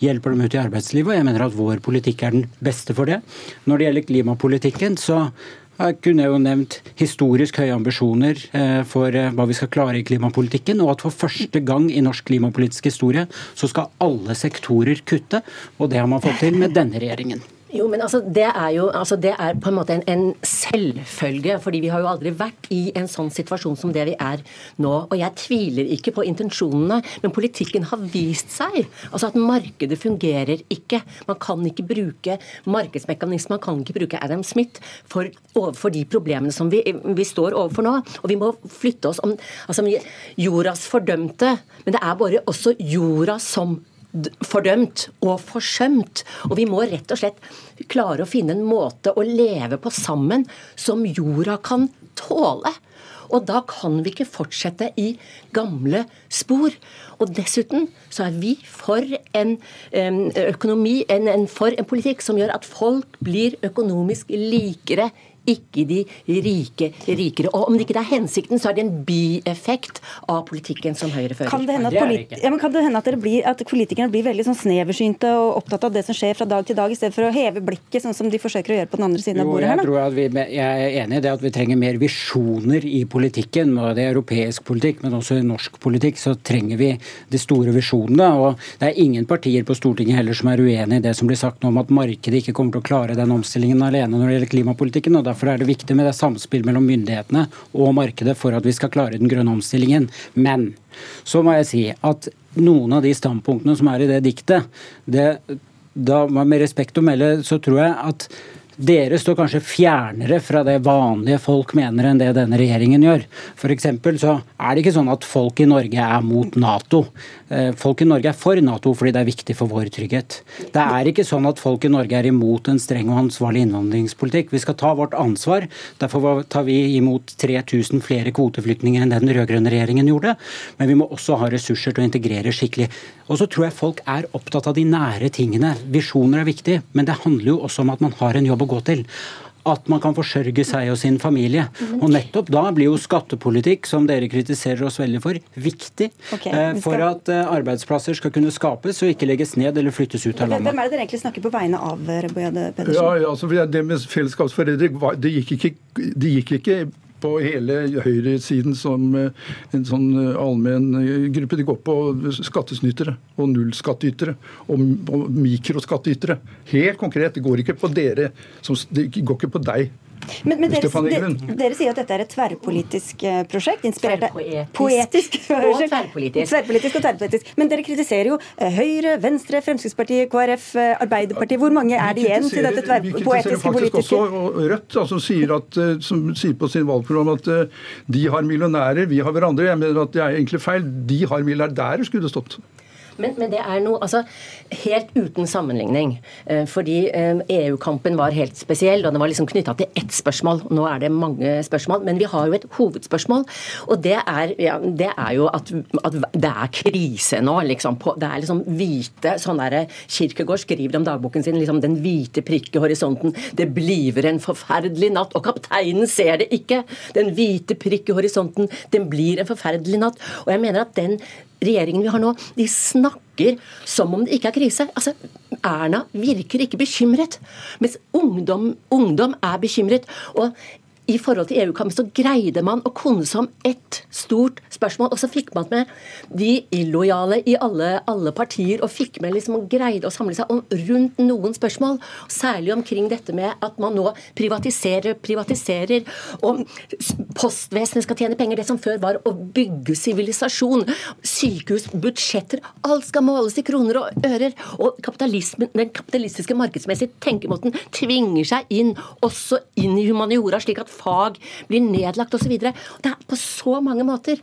hjelper dem ut i arbeidslivet. og Jeg mener at vår politikk er den beste for det. Når det gjelder klimapolitikken, så Her kunne jo nevnt historisk høye ambisjoner eh, for eh, hva vi skal klare i klimapolitikken, og at for første gang i norsk klimapolitisk historie så skal alle sektorer kutte. Og det har man fått til med denne regjeringen. Jo, men altså, Det er jo altså, det er på en måte en, en, selvfølge. fordi vi har jo aldri vært i en sånn situasjon som det vi er nå. Og jeg tviler ikke på intensjonene, men politikken har vist seg. Altså at markedet fungerer ikke. Man kan ikke bruke markedsmekanismer, man kan ikke bruke Adam Smith for, overfor de problemene som vi, vi, står overfor nå. Og vi må flytte oss om altså, jordas fordømte, men det er bare også jorda som fordømt og forsømt. Og vi må rett og slett klare å finne en måte å leve på sammen som jorda kan tåle. Og da kan vi ikke fortsette i gamle spor. Og dessuten så er vi for en økonomi, en, en, for en politikk som gjør at folk blir økonomisk likere ikke de rike rikere. Og om det ikke er hensikten, så er det en bieffekt av politikken som Høyre fører. Kan det hende at, polit ja, kan det hende at, blir, at politikerne blir veldig sånn sneversynte og opptatt av det som skjer fra dag til dag, i stedet for å heve blikket, sånn som de forsøker å gjøre på den andre siden av bordet? her? Jeg, vi, jeg er enig i det at vi trenger mer visjoner i politikken. Det er europeisk politikk, men også i norsk politikk så trenger vi de store visjonene. og Det er ingen partier på Stortinget heller som er uenig i det som blir sagt nå om at markedet ikke kommer til å klare den omstillingen alene når det gjelder klimapolitikken. og Derfor er det viktig med det samspill mellom myndighetene og markedet for at vi skal klare den grønne omstillingen. Men så må jeg si at noen av de standpunktene som er i det diktet, det, da med respekt å melde, så tror jeg at dere står kanskje fjernere fra det vanlige folk mener enn det denne regjeringen gjør. F.eks. så er det ikke sånn at folk i Norge er mot Nato. Eh, folk i Norge er for Nato fordi det er viktig for vår trygghet. Det er ikke sånn at folk i Norge er imot en streng og ansvarlig innvandringspolitikk. Vi skal ta vårt ansvar. Derfor tar vi imot 3000 flere kvoteflyktninger enn det den rød-grønne regjeringen gjorde. Men vi må også ha ressurser til å integrere skikkelig. Og så tror jeg folk er opptatt av de nære tingene. Visjoner er viktig, men det handler jo også om at man har en jobb å gå til at man kan forsørge seg og sin familie. Og nettopp da blir jo skattepolitikk, som dere kritiserer oss veldig for, viktig okay, skal... for at eh, arbeidsplasser skal kunne skapes og ikke legges ned eller flyttes ut av landet. Hvem er det dere egentlig snakker på vegne av, Rebojade Pedersen? Ja, altså Det med fellesskapsforeldre, det gikk ikke, det gikk ikke på hele høyresiden som eh, en sånn eh, allmenn eh, gruppe. De går på skattesnytere og nullskattytere og, og mikroskattytere. Helt konkret. Det går ikke på dere. Det går ikke på deg men, men dere, dere, dere, sier at dette er et tverrpolitisk eh, prosjekt? inspirert av Poetisk. Og tverrpolitisk. tverrpolitisk og tverrpolitisk. Men dere kritiserer jo eh, Høyre, Venstre, Fremskrittspartiet, KrF, eh, Arbeiderpartiet. Hvor mange er det igjen til dette tverrpoetiske politiske? Vi kritiserer faktisk også Rødt, altså, sier, at, som sier på sin valgprogram at de har millionærer, vi har hverandre. Jeg mener at det er egentlig feil. De har milliardærer, skulle det stått. Men, men, det er noe altså, helt uten sammenligning. Eh, fordi eh, EU-kampen var helt spesiell, og den var liksom knytta til ett spørsmål. Nå er det mange spørsmål, men vi har jo et hovedspørsmål. Og det er, ja, det er jo at, at, det er krise nå. Liksom, på, det er liksom hvite sånn derre Kirkegård skriver om dagboken sin liksom den hvite prikk i horisonten. Det bliver en forferdelig natt. Og kapteinen ser det ikke! Den hvite prikk i horisonten. Den blir en forferdelig natt. Og jeg mener at den regjeringen vi har nå, de snakker som om det ikke er krise. Altså, Erna virker ikke bekymret, mens ungdom, ungdom er bekymret. Og i forhold til EU-kampen så greide man å konse som ett stort spørsmål. Og så fikk man med de illojale i alle, alle partier, og fikk med liksom, og greide å samle seg om rundt noen spørsmål. Særlig omkring dette med at man nå privatiserer, privatiserer, og postvesenet skal tjene penger. Det som før var å bygge sivilisasjon. Sykehus, budsjetter. Alt skal måles i kroner og ører. Og den kapitalistiske markedsmessige tenkemåten tvinger seg inn, også inn i humaniora, slik at fag blir nedlagt osv. Det er på så mange måter.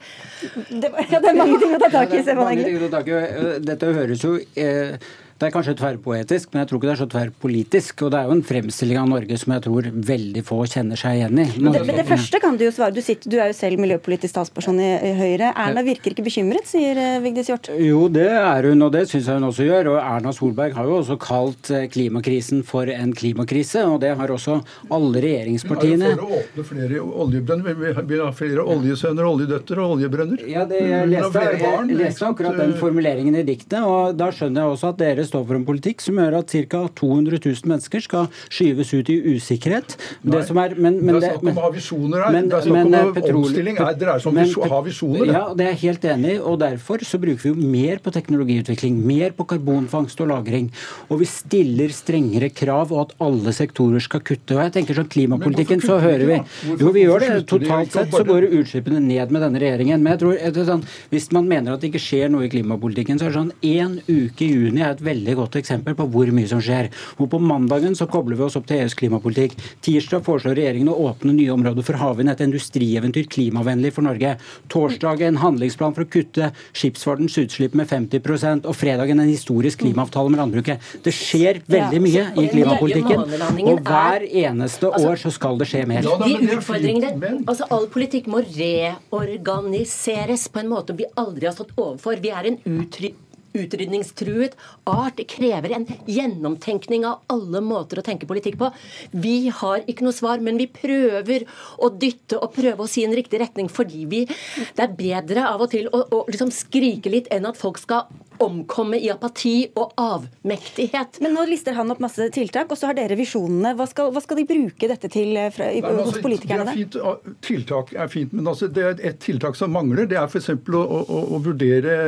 Det, ja, det er mange ting å ta tak i. Dette høres jo eh, det er kanskje tverrpoetisk, men jeg tror ikke det er så tverrpolitisk. Og det er jo en fremstilling av Norge som jeg tror veldig få kjenner seg igjen i. Men det, men det første kan du jo svare. Du, sitter, du er jo selv miljøpolitisk statsperson i, i, Høyre. Erna virker ikke bekymret, sier uh, Vigdis Hjorth. Jo, det er hun, og det syns jeg hun også gjør. Og Erna Solberg har jo også kalt eh, klimakrisen for en klimakrise, og det har også alle regjeringspartiene. Ja, for å åpne flere oljebrønner. Vi vil ha flere oljesønner, oljedøtter og oljebrønner. Ja, det, jeg leste, jeg leste akkurat den formuleringen i diktet, og da skjønner jeg også at dere dere står for en politikk som gjør at ca. 200 000 mennesker skal skyves ut i usikkerhet. Nei, er, men, men, det er snakk om å ha visjoner her. Men, det er snakk om eh, petrol, omstilling. Det dreier seg om å ha visjoner. Ja, det er jeg helt enig i. og Derfor så bruker vi jo mer på teknologiutvikling, mer på karbonfangst og -lagring. Og vi stiller strengere krav, og at alle sektorer skal kutte. og jeg tenker sånn Klimapolitikken, så hører vi Jo, vi gjør det. Totalt sett så går utslippene ned med denne regjeringen. Men jeg tror, sånn, hvis man mener at det ikke skjer noe i klimapolitikken, så er det sånn én uke i juni er et veldig godt eksempel på hvor mye som skjer. Og På mandagen så kobler vi oss opp til EUs klimapolitikk. Tirsdag foreslår regjeringen å åpne nye områder for havvind, et industrieventyr klimavennlig for Norge. Torsdag en handlingsplan for å kutte skipsfartens utslipp med 50% og fredagen en historisk klimaavtale med landbruket. Det skjer veldig mye i klimapolitikken, og hver eneste altså, år så skal det skje mer. De utfordringene, altså All politikk må reorganiseres på en måte vi aldri har stått overfor. Vi er en utrykk utrydningstruet art krever en gjennomtenkning av alle måter å tenke politikk på. Vi har ikke noe svar, men vi prøver å dytte og prøve å si en riktig retning fordi vi Det er bedre av og til å, å liksom skrike litt enn at folk skal omkomme i apati og avmektighet. Men nå lister han opp masse tiltak, og så har dere visjonene. Hva skal, hva skal de bruke dette til eh, fra, i, Nei, altså, hos politikerne? Fint, tiltak er fint, men altså, det er et tiltak som mangler. Det er f.eks. Å, å, å vurdere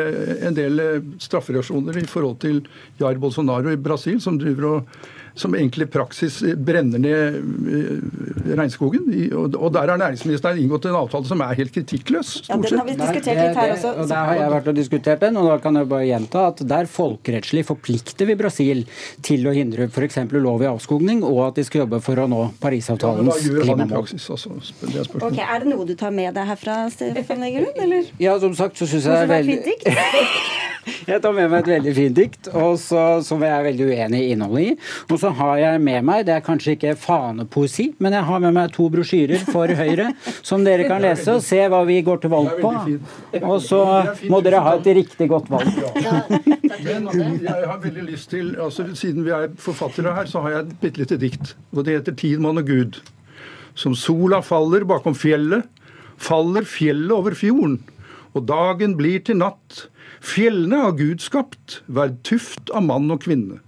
en del straffereaksjoner i forhold til Jair Bolsonaro i Brasil, som driver og som egentlig i praksis brenner ned eh, regnskogen. Og der har næringsministeren inngått en avtale som er helt kritikkløs. Ja, Den har vi diskutert litt her også. Og Der har jeg vært og diskutert den, og da kan jeg bare gjenta at der folkerettslig forplikter vi Brasil til å hindre f.eks. ulovlig avskogning, og at de skal jobbe for å nå Parisavtalens ja, klimamål. Det er, okay, er det noe du tar med deg herfra, Stefan Egerlund, eller? Ja, som sagt så syns jeg det er veldig Jeg tar med meg et veldig fint dikt, og så, som jeg er veldig uenig i innholdet i. Og så har jeg med meg, det er kanskje ikke fanepoesi, men jeg har med meg to brosjyrer for Høyre som dere kan lese og se hva vi går til valg på. Og så må dere ha et riktig godt valg. Men jeg har veldig lyst til, altså Siden vi er forfattere her, så har jeg et bitte lite dikt. Og det heter 'Tid, mann og Gud'. Som sola faller bakom fjellet, faller fjellet over fjorden. Og dagen blir til natt. Fjellene har Gud skapt, hver tuft av mann og kvinne.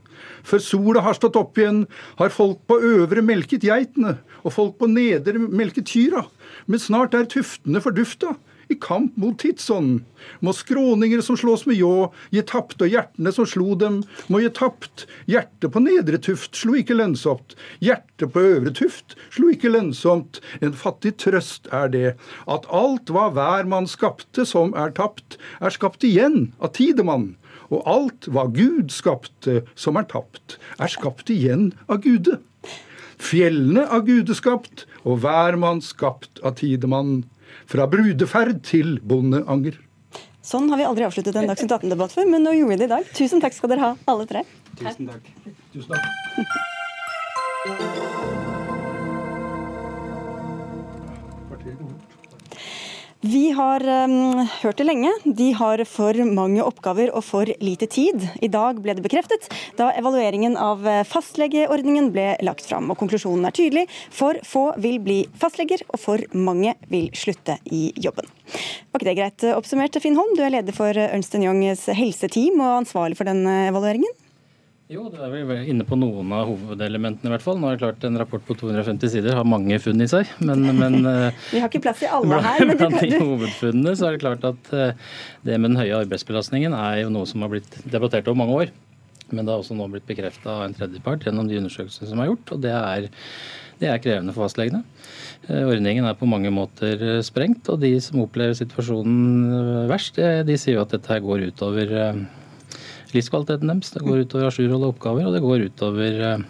Før sola har stått opp igjen, har folk på øvre melket geitene, og folk på nedre melket kyra. Men snart er tuftene fordufta i kamp mot tidsånden. Må skråninger som slås med ljå, gi tapt, og hjertene som slo dem, må gi tapt. Hjertet på nedre tuft slo ikke lønnsomt, hjertet på øvre tuft slo ikke lønnsomt. En fattig trøst er det, at alt hva hver mann skapte som er tapt, er skapt igjen av tidemann. Og alt hva Gud skapte som er tapt, er skapt igjen av Gude. Fjellene av Gude skapt, og hver mann skapt av tidemann. Fra brudeferd til bondeanger. Sånn har vi aldri avsluttet en Dagsnytt 18-debatt før, men nå gjorde vi det i dag. Tusen takk skal dere ha, alle tre. Tusen takk. Tusen takk. Vi har um, hørt det lenge. De har for mange oppgaver og for lite tid. I dag ble det bekreftet da evalueringen av eh, fastlegeordningen ble lagt fram. Og konklusjonen er tydelig. For få vil bli fastleger, og for mange vil slutte i jobben. Var ikke det greit oppsummert, Finn Holm? Du er leder for Ernst Youngs helseteam og ansvarlig for den evalueringen? Jo, det er vel inne på noen av hovedelementene i hvert fall. Nå er det klart En rapport på 250 sider har mange funn i seg, men, men Vi har ikke plass til alle her. Men blant de hovedfunnene så er det klart at eh, det med den høye arbeidsbelastningen er jo noe som har blitt debattert over mange år. Men det har også nå blitt bekrefta av en tredjepart gjennom de undersøkelsene som er gjort. og det er, det er krevende for fastlegene. Eh, ordningen er på mange måter eh, sprengt, og de som opplever situasjonen verst, de sier jo at dette går utover livskvaliteten deres. Det går utover ajourholde oppgaver, og det går utover eh,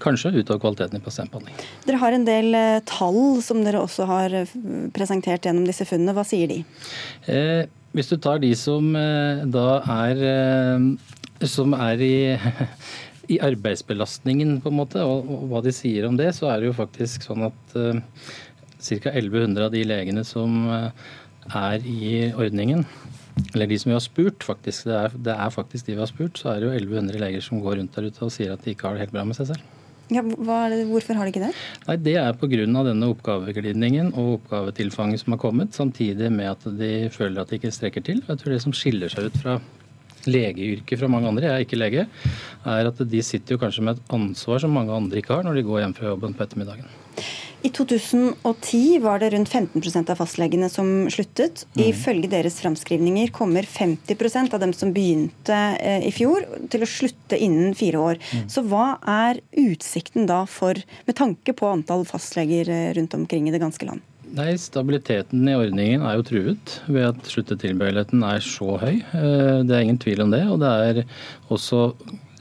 kanskje utover kvaliteten i pasientbehandling. Dere har en del eh, tall som dere også har eh, presentert gjennom disse funnene. Hva sier de? Eh, hvis du tar de som eh, da er, eh, som er i, i arbeidsbelastningen, på en måte, og, og, hva de sier om det, så er det jo faktisk sånn at ca. 1100 av de legene som er i ordningen, eller de som vi har spurt, faktisk, det er, det er, faktisk de vi har spurt, så er det jo 1100 leger som går rundt der ute og sier at de ikke har det helt bra med seg selv. Ja, det, hvorfor har de ikke det? Nei, Det er pga. denne oppgaveglidningen og oppgavetilfanget som har kommet, samtidig med at de føler at de ikke strekker til. Jeg tror Det som skiller seg ut fra legeyrket fra mange andre, jeg er ikke lege, er at de sitter jo kanskje med et ansvar som mange andre ikke har når de går hjem fra jobben på ettermiddagen. I 2010 var det rundt 15% av fastlegene som sluttet. Mm. Ifølge deres framskrivninger kommer 50% av dem som begynte eh, i fjor, til å slutte innen fire år. Mm. Så hva er utsikten da for, med tanke på antall fastleger eh, rundt omkring i det ganske land? Nei, Stabiliteten i ordningen er jo truet ved at sluttetilbøyeligheten er så høy. Eh, det er ingen tvil om det. Og det er også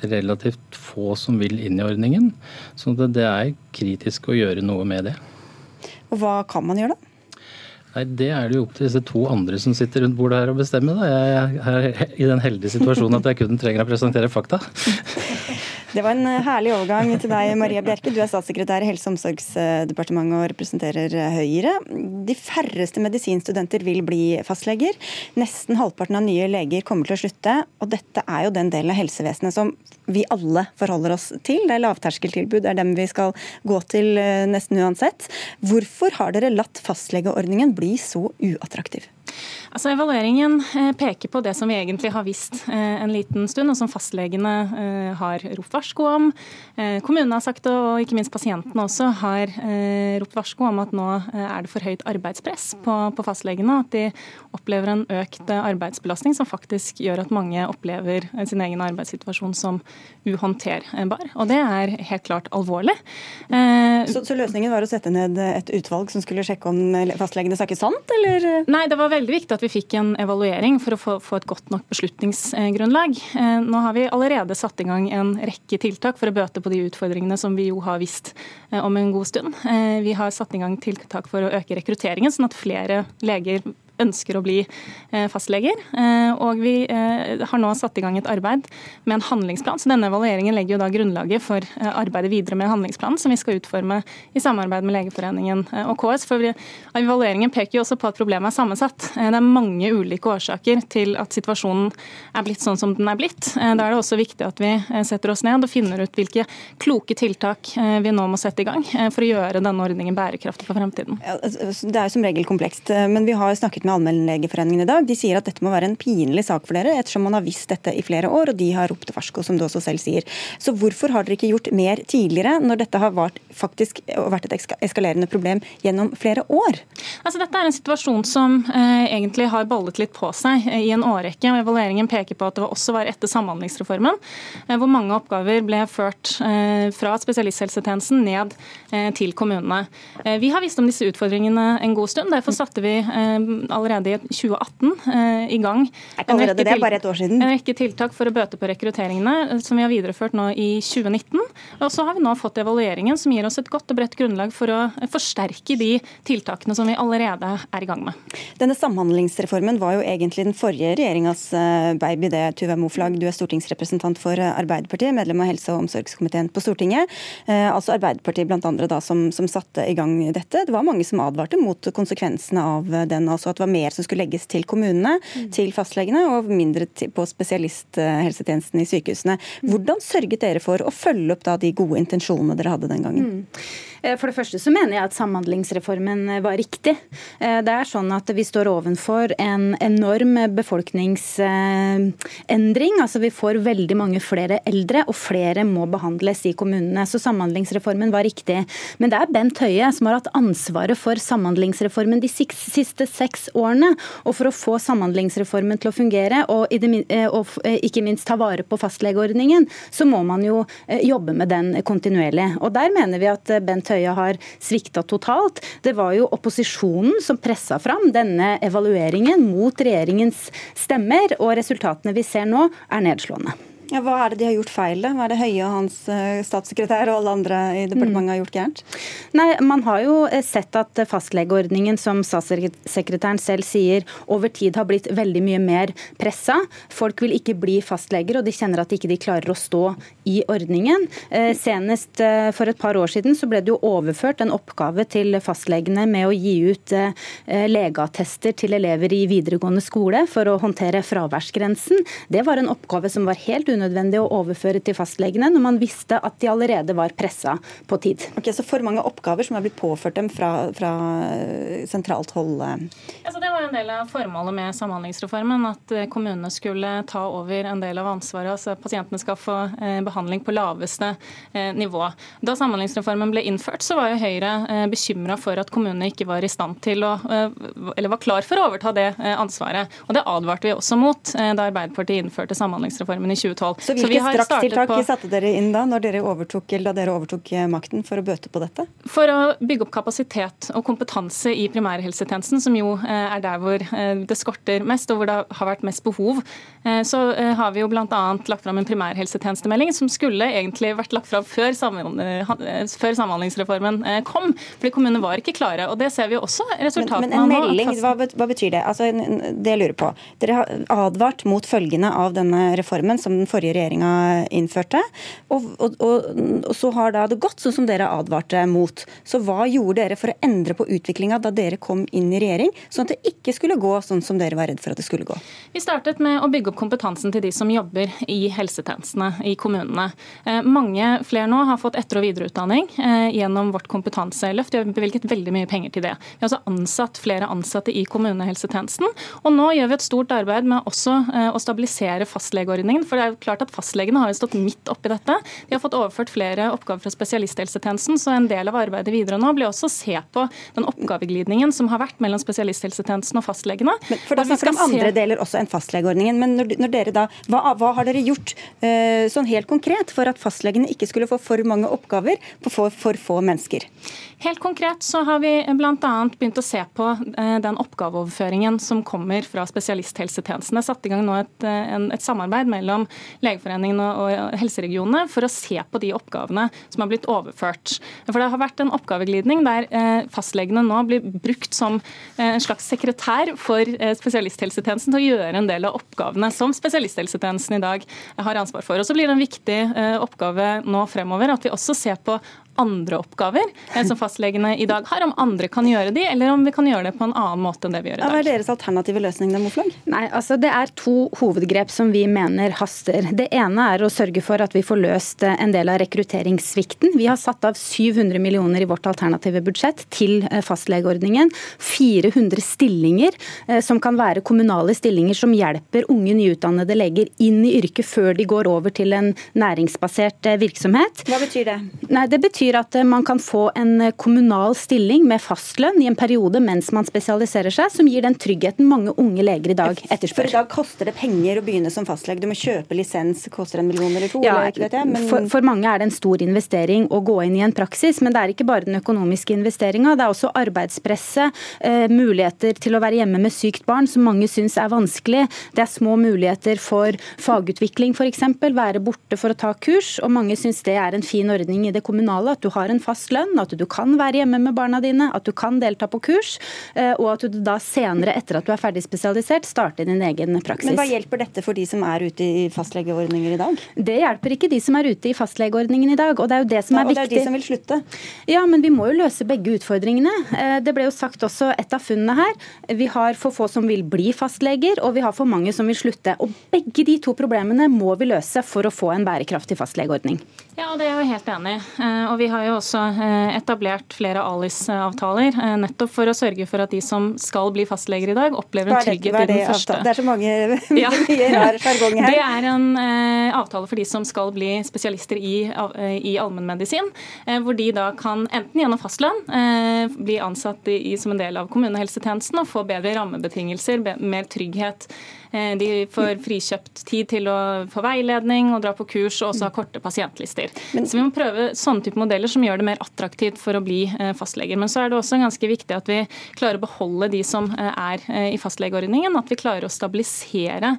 relativt få som vil inn i ordningen. Så det er kritisk å gjøre noe med det. Og Hva kan man gjøre, da? Nei, Det er det jo opp til disse to andre som sitter rundt bordet her og bestemmer. Da. Jeg er i den heldige situasjonen at jeg kun trenger å presentere fakta. Det var en eh, herlig overgang til deg, Maria Bjerke. Du er statssekretær i Helse- og omsorgsdepartementet og representerer eh, Høyre. De færreste medisinstudenter vil bli fastleger. Nesten halvparten av nye leger kommer til å slutte. Og dette er jo den delen av helsevesenet som vi alle forholder oss til. Det er lavterskeltilbud, det er dem vi skal gå til eh, nesten uansett. Hvorfor har dere latt fastlegeordningen bli så uattraktiv? Altså Evalueringen eh, peker på det som vi egentlig har visst eh, en liten stund, og som fastlegene eh, har ropt varsko om. Kommunene har sagt det, og ikke minst pasientene også har ropt varsko om at nå er det for høyt arbeidspress på, på fastlegene. At de opplever en økt arbeidsbelastning som faktisk gjør at mange opplever sin egen arbeidssituasjon som uhåndterbar. Og det er helt klart alvorlig. Så, så løsningen var å sette ned et utvalg som skulle sjekke om fastlegene snakket sant, eller? Nei, det var veldig viktig at vi fikk en evaluering for å få, få et godt nok beslutningsgrunnlag. Eh, nå har vi allerede satt i gang en rekke tiltak for å bøte på de utfordringene som vi jo har visst eh, om en god stund. Eh, vi har satt i gang tiltak for å øke rekrutteringen, sånn at flere leger ønsker å bli eh, fastleger. Eh, og vi eh, har nå satt i gang et arbeid med en handlingsplan. Så denne evalueringen legger jo da grunnlaget for arbeidet videre med handlingsplanen, som vi skal utforme i samarbeid med Legeforeningen og KS. For evalueringen peker jo også på at problemet er sammensatt. Det er mange ulike årsaker til at situasjonen er blitt sånn som den er blitt. Da er det også viktig at vi setter oss ned og finner ut hvilke kloke tiltak vi nå må sette i gang for å gjøre denne ordningen bærekraftig for fremtiden. Altså, det er jo som regel komplekst, men vi har snakket med med Allmennlegeforeningen i dag. De sier at dette må være en pinlig sak for dere, ettersom man har visst dette i flere år, og de har ropt varsko, som du også selv sier. Så hvorfor har dere ikke gjort mer tidligere, når dette har vært, faktisk, vært et eskalerende problem gjennom flere år? Altså, dette er en situasjon som eh, egentlig har ballet litt på seg eh, i en årrekke. og Evalueringen peker på at det også var etter Samhandlingsreformen, eh, hvor mange oppgaver ble ført eh, fra spesialisthelsetjenesten ned eh, til kommunene. Eh, vi har visst om disse utfordringene en god stund. Derfor satte vi allerede i 2018 eh, i gang en rekke, det, bare et år siden. en rekke tiltak for å bøte på rekrutteringene, eh, som vi har videreført nå i 2019. Og så har vi nå fått evalueringen som gir oss et godt og bredt grunnlag for å forsterke de tiltakene som vi allerede er i gang med. Denne Samhandlingsreformen var jo egentlig den forrige regjeringas eh, baby, det, Tuva Moflag. Du er stortingsrepresentant for Arbeiderpartiet, medlem av helse- og omsorgskomiteen på Stortinget. Altså Arbeiderpartiet blant andre da, som, som satte i gang dette. Det var mange som advarte mot konsekvensene av den, altså at det var mer som skulle legges til kommunene, mm. til fastlegene, og mindre på spesialisthelsetjenesten i sykehusene. Mm. Hvordan sørget dere for å følge opp da de gode intensjonene dere hadde den gangen? Mm. Eh, for det første så mener jeg at Samhandlingsreformen eh, var riktig. Eh, det er sånn at vi står ovenfor en enorm befolkningsendring. Altså Vi får veldig mange flere eldre, og flere må behandles i kommunene. Så Samhandlingsreformen var riktig. Men det er Bent Høie som har hatt ansvaret for Samhandlingsreformen de siste seks årene. Og for å få Samhandlingsreformen til å fungere, og, ikke minst ta vare på fastlegeordningen, så må man jo jobbe med den kontinuerlig. Og der mener vi at Bent Høie har svikta totalt. Det var jo opposisjonen som pressa fram denne evalueringen mot regjeringens stemmer, og resultatene vi ser nå, er nedslående. Ja, hva er det de har gjort feil? Hva er det Høie og hans eh, statssekretær og alle andre i departementet mm. har gjort gærent? Nei, Man har jo eh, sett at fastlegeordningen, som statssekretæren selv sier, over tid har blitt veldig mye mer pressa. Folk vil ikke bli fastleger, og de kjenner at de ikke klarer å stå i ordningen. Eh, senest for et par år siden så ble det jo overført en oppgave til fastlegene med å gi ut legeattester til elever i videregående skole for å håndtere fraværsgrensen. Det var en oppgave som var helt unødvendig unødvendig å overføre til fastlegene, når man visste at de allerede var pressa på tid. Ok, Så for mange oppgaver som er blitt påført dem fra, fra sentralt hold? Altså, det var en del av formålet med Samhandlingsreformen, at eh, kommunene skulle ta over en del av ansvaret. altså Pasientene skal få eh, behandling på laveste eh, nivå. Da Samhandlingsreformen ble innført, så var jo Høyre eh, bekymra for at kommunene ikke var i stand til å, eh, eller var klar for å overta det eh, ansvaret. Og Det advarte vi også mot eh, da Arbeiderpartiet innførte Samhandlingsreformen i 2012. Så hvilke strakstiltak satte dere inn da når dere overtok, eller da dere overtok eh, makten for å bøte på dette? For å bygge opp kapasitet og kompetanse i primærhelsetjenesten, som jo eh, er der hvor eh, det skorter mest og hvor det har vært mest behov, eh, så har vi jo bl.a. lagt fram en primærhelsetjenestemelding som skulle egentlig vært lagt fram før, før Samhandlingsreformen kom. Fordi kommunene var ikke klare. og Det ser vi jo også resultatene av nå. men en melding, hva, hva betyr det? Altså, det jeg lurer på. Dere har advart mot følgene av denne reformen som den forrige regjeringa innførte. Og, og, og, og så har da det gått sånn som dere advarte mot. Så hva gjorde dere for å endre på utviklinga da dere kom inn i regjering, sånn at det ikke skulle gå sånn som dere var redd for at det skulle gå? Vi startet med å bygge opp kompetansen til de som jobber i helsetjenestene i kommunene. Eh, Mange flere nå har fått etter- og videreutdanning eh, gjennom vårt kompetanseløft. Vi har bevilget veldig mye penger til det. Vi har også ansatt flere ansatte i kommunehelsetjenesten. Og nå gjør vi et stort arbeid med også eh, å stabilisere fastlegeordningen. For det er klart at fastlegene har jo stått midt oppi dette. De har fått overført flere oppgaver fra spesialisthelsetjenesten, så en del av arbeidet videre nå blir også å se på den oppgaveglidningen som har vært mellom spesialisthelsetjenesten og fastlegene. For da snakker vi om andre se- deler også enn fastlegeordningen. Men når, når dere da, hva, hva har dere gjort uh, sånn helt konkret for at fastlegene ikke skulle få for mange oppgaver på for, for få mennesker? Helt konkret så har vi bl.a. begynt å se på eh, den oppgaveoverføringen som kommer fra spesialisthelsetjenestene. Satt i gang nå et, eh, en, et samarbeid mellom Legeforeningen og, helseregionene for å se på de oppgavene som har blitt overført. For Det har vært en oppgaveglidning der eh, fastlegene nå blir brukt som eh, en slags sekretær for eh, spesialisthelsetjenesten til å gjøre en del av oppgavene som spesialisthelsetjenesten i dag har ansvar for. Og så blir det en viktig oppgave nå fremover at vi også ser på andre oppgaver eh, som fastlegene i dag har, om andre kan gjøre de, eller om vi kan gjøre det på en annen måte enn det vi gjør i dag. Hva er deres alternative løsning? da, Moflag? Nei, altså Det er to hovedgrep som vi mener haster. Det ene er å sørge for at vi får løst eh, en del av rekrutteringssvikten. Vi har satt av 700 millioner i vårt alternative budsjett til eh, fastlegeordningen. 400 stillinger eh, som kan være kommunale stillinger som hjelper unge nyutdannede leger inn i yrket før de går over til en næringsbasert eh, virksomhet. Hva betyr det? Nei, Det betyr at eh, man kan få en eh, kommunal stilling med fastlønn i en periode mens man spesialiserer seg, som gir den tryggheten mange unge leger i dag etterspør. For i dag koster det penger å begynne som fastlege. Du må kjøpe lisens, koster en million eller to. Ja, eller vet jeg, men... for, for mange er det en stor investering å gå inn i en praksis, men det er ikke bare den økonomiske investeringa. Det er også arbeidspresset, eh, muligheter til å være hjemme med sykt barn, som mange syns er vanskelig. Det er små muligheter for fagutvikling, f.eks. Være borte for å ta kurs. Og mange syns det er en fin ordning i det kommunale, at du har en fast lønn, at du kan være hjemme med barna dine, at du kan delta på kurs, eh, og at du da senere, etter at du er ferdig spesialisert, starter din egen praksis. Men hva hjelper dette for de som er ute i fastlegeordninger i dag? Det hjelper ikke de som er ute i fastlegeordningen i dag. Og det er jo det som Ja, viktig. og det er de som vil slutte. Ja, men vi må jo løse begge utfordringene. Eh, Det ble jo sagt også et av funnene her. Vi har for få som vil bli fastleger, og vi har for mange som vil slutte. Og begge de to problemene må vi løse for å få en bærekraftig fastlegeordning. Ja, det er jeg helt enig i. Eh, Og vi har jo også eh, etablert flere ALIS-avtaler, eh, nettopp for å sørge for at de som skal bli fastleger i dag, opplever en trygghet i den første. det er så mange Ja. mye rar sjargong her. Det er en avtale for de som skal bli spesialister i, i allmennmedisin. Hvor de da kan enten gjennom fastlønn bli ansatt i, som en del av kommunehelsetjenesten og få bedre rammebetingelser, mer trygghet. De får frikjøpt tid til å få veiledning og dra på kurs, og også ha korte pasientlister. Så vi må prøve sånne type modeller som gjør det mer attraktivt for å bli eh, fastleger. Men så er det også ganske viktig at vi klarer å beholde de som eh, er eh, i fastlegeordningen. At vi klarer å stabilisere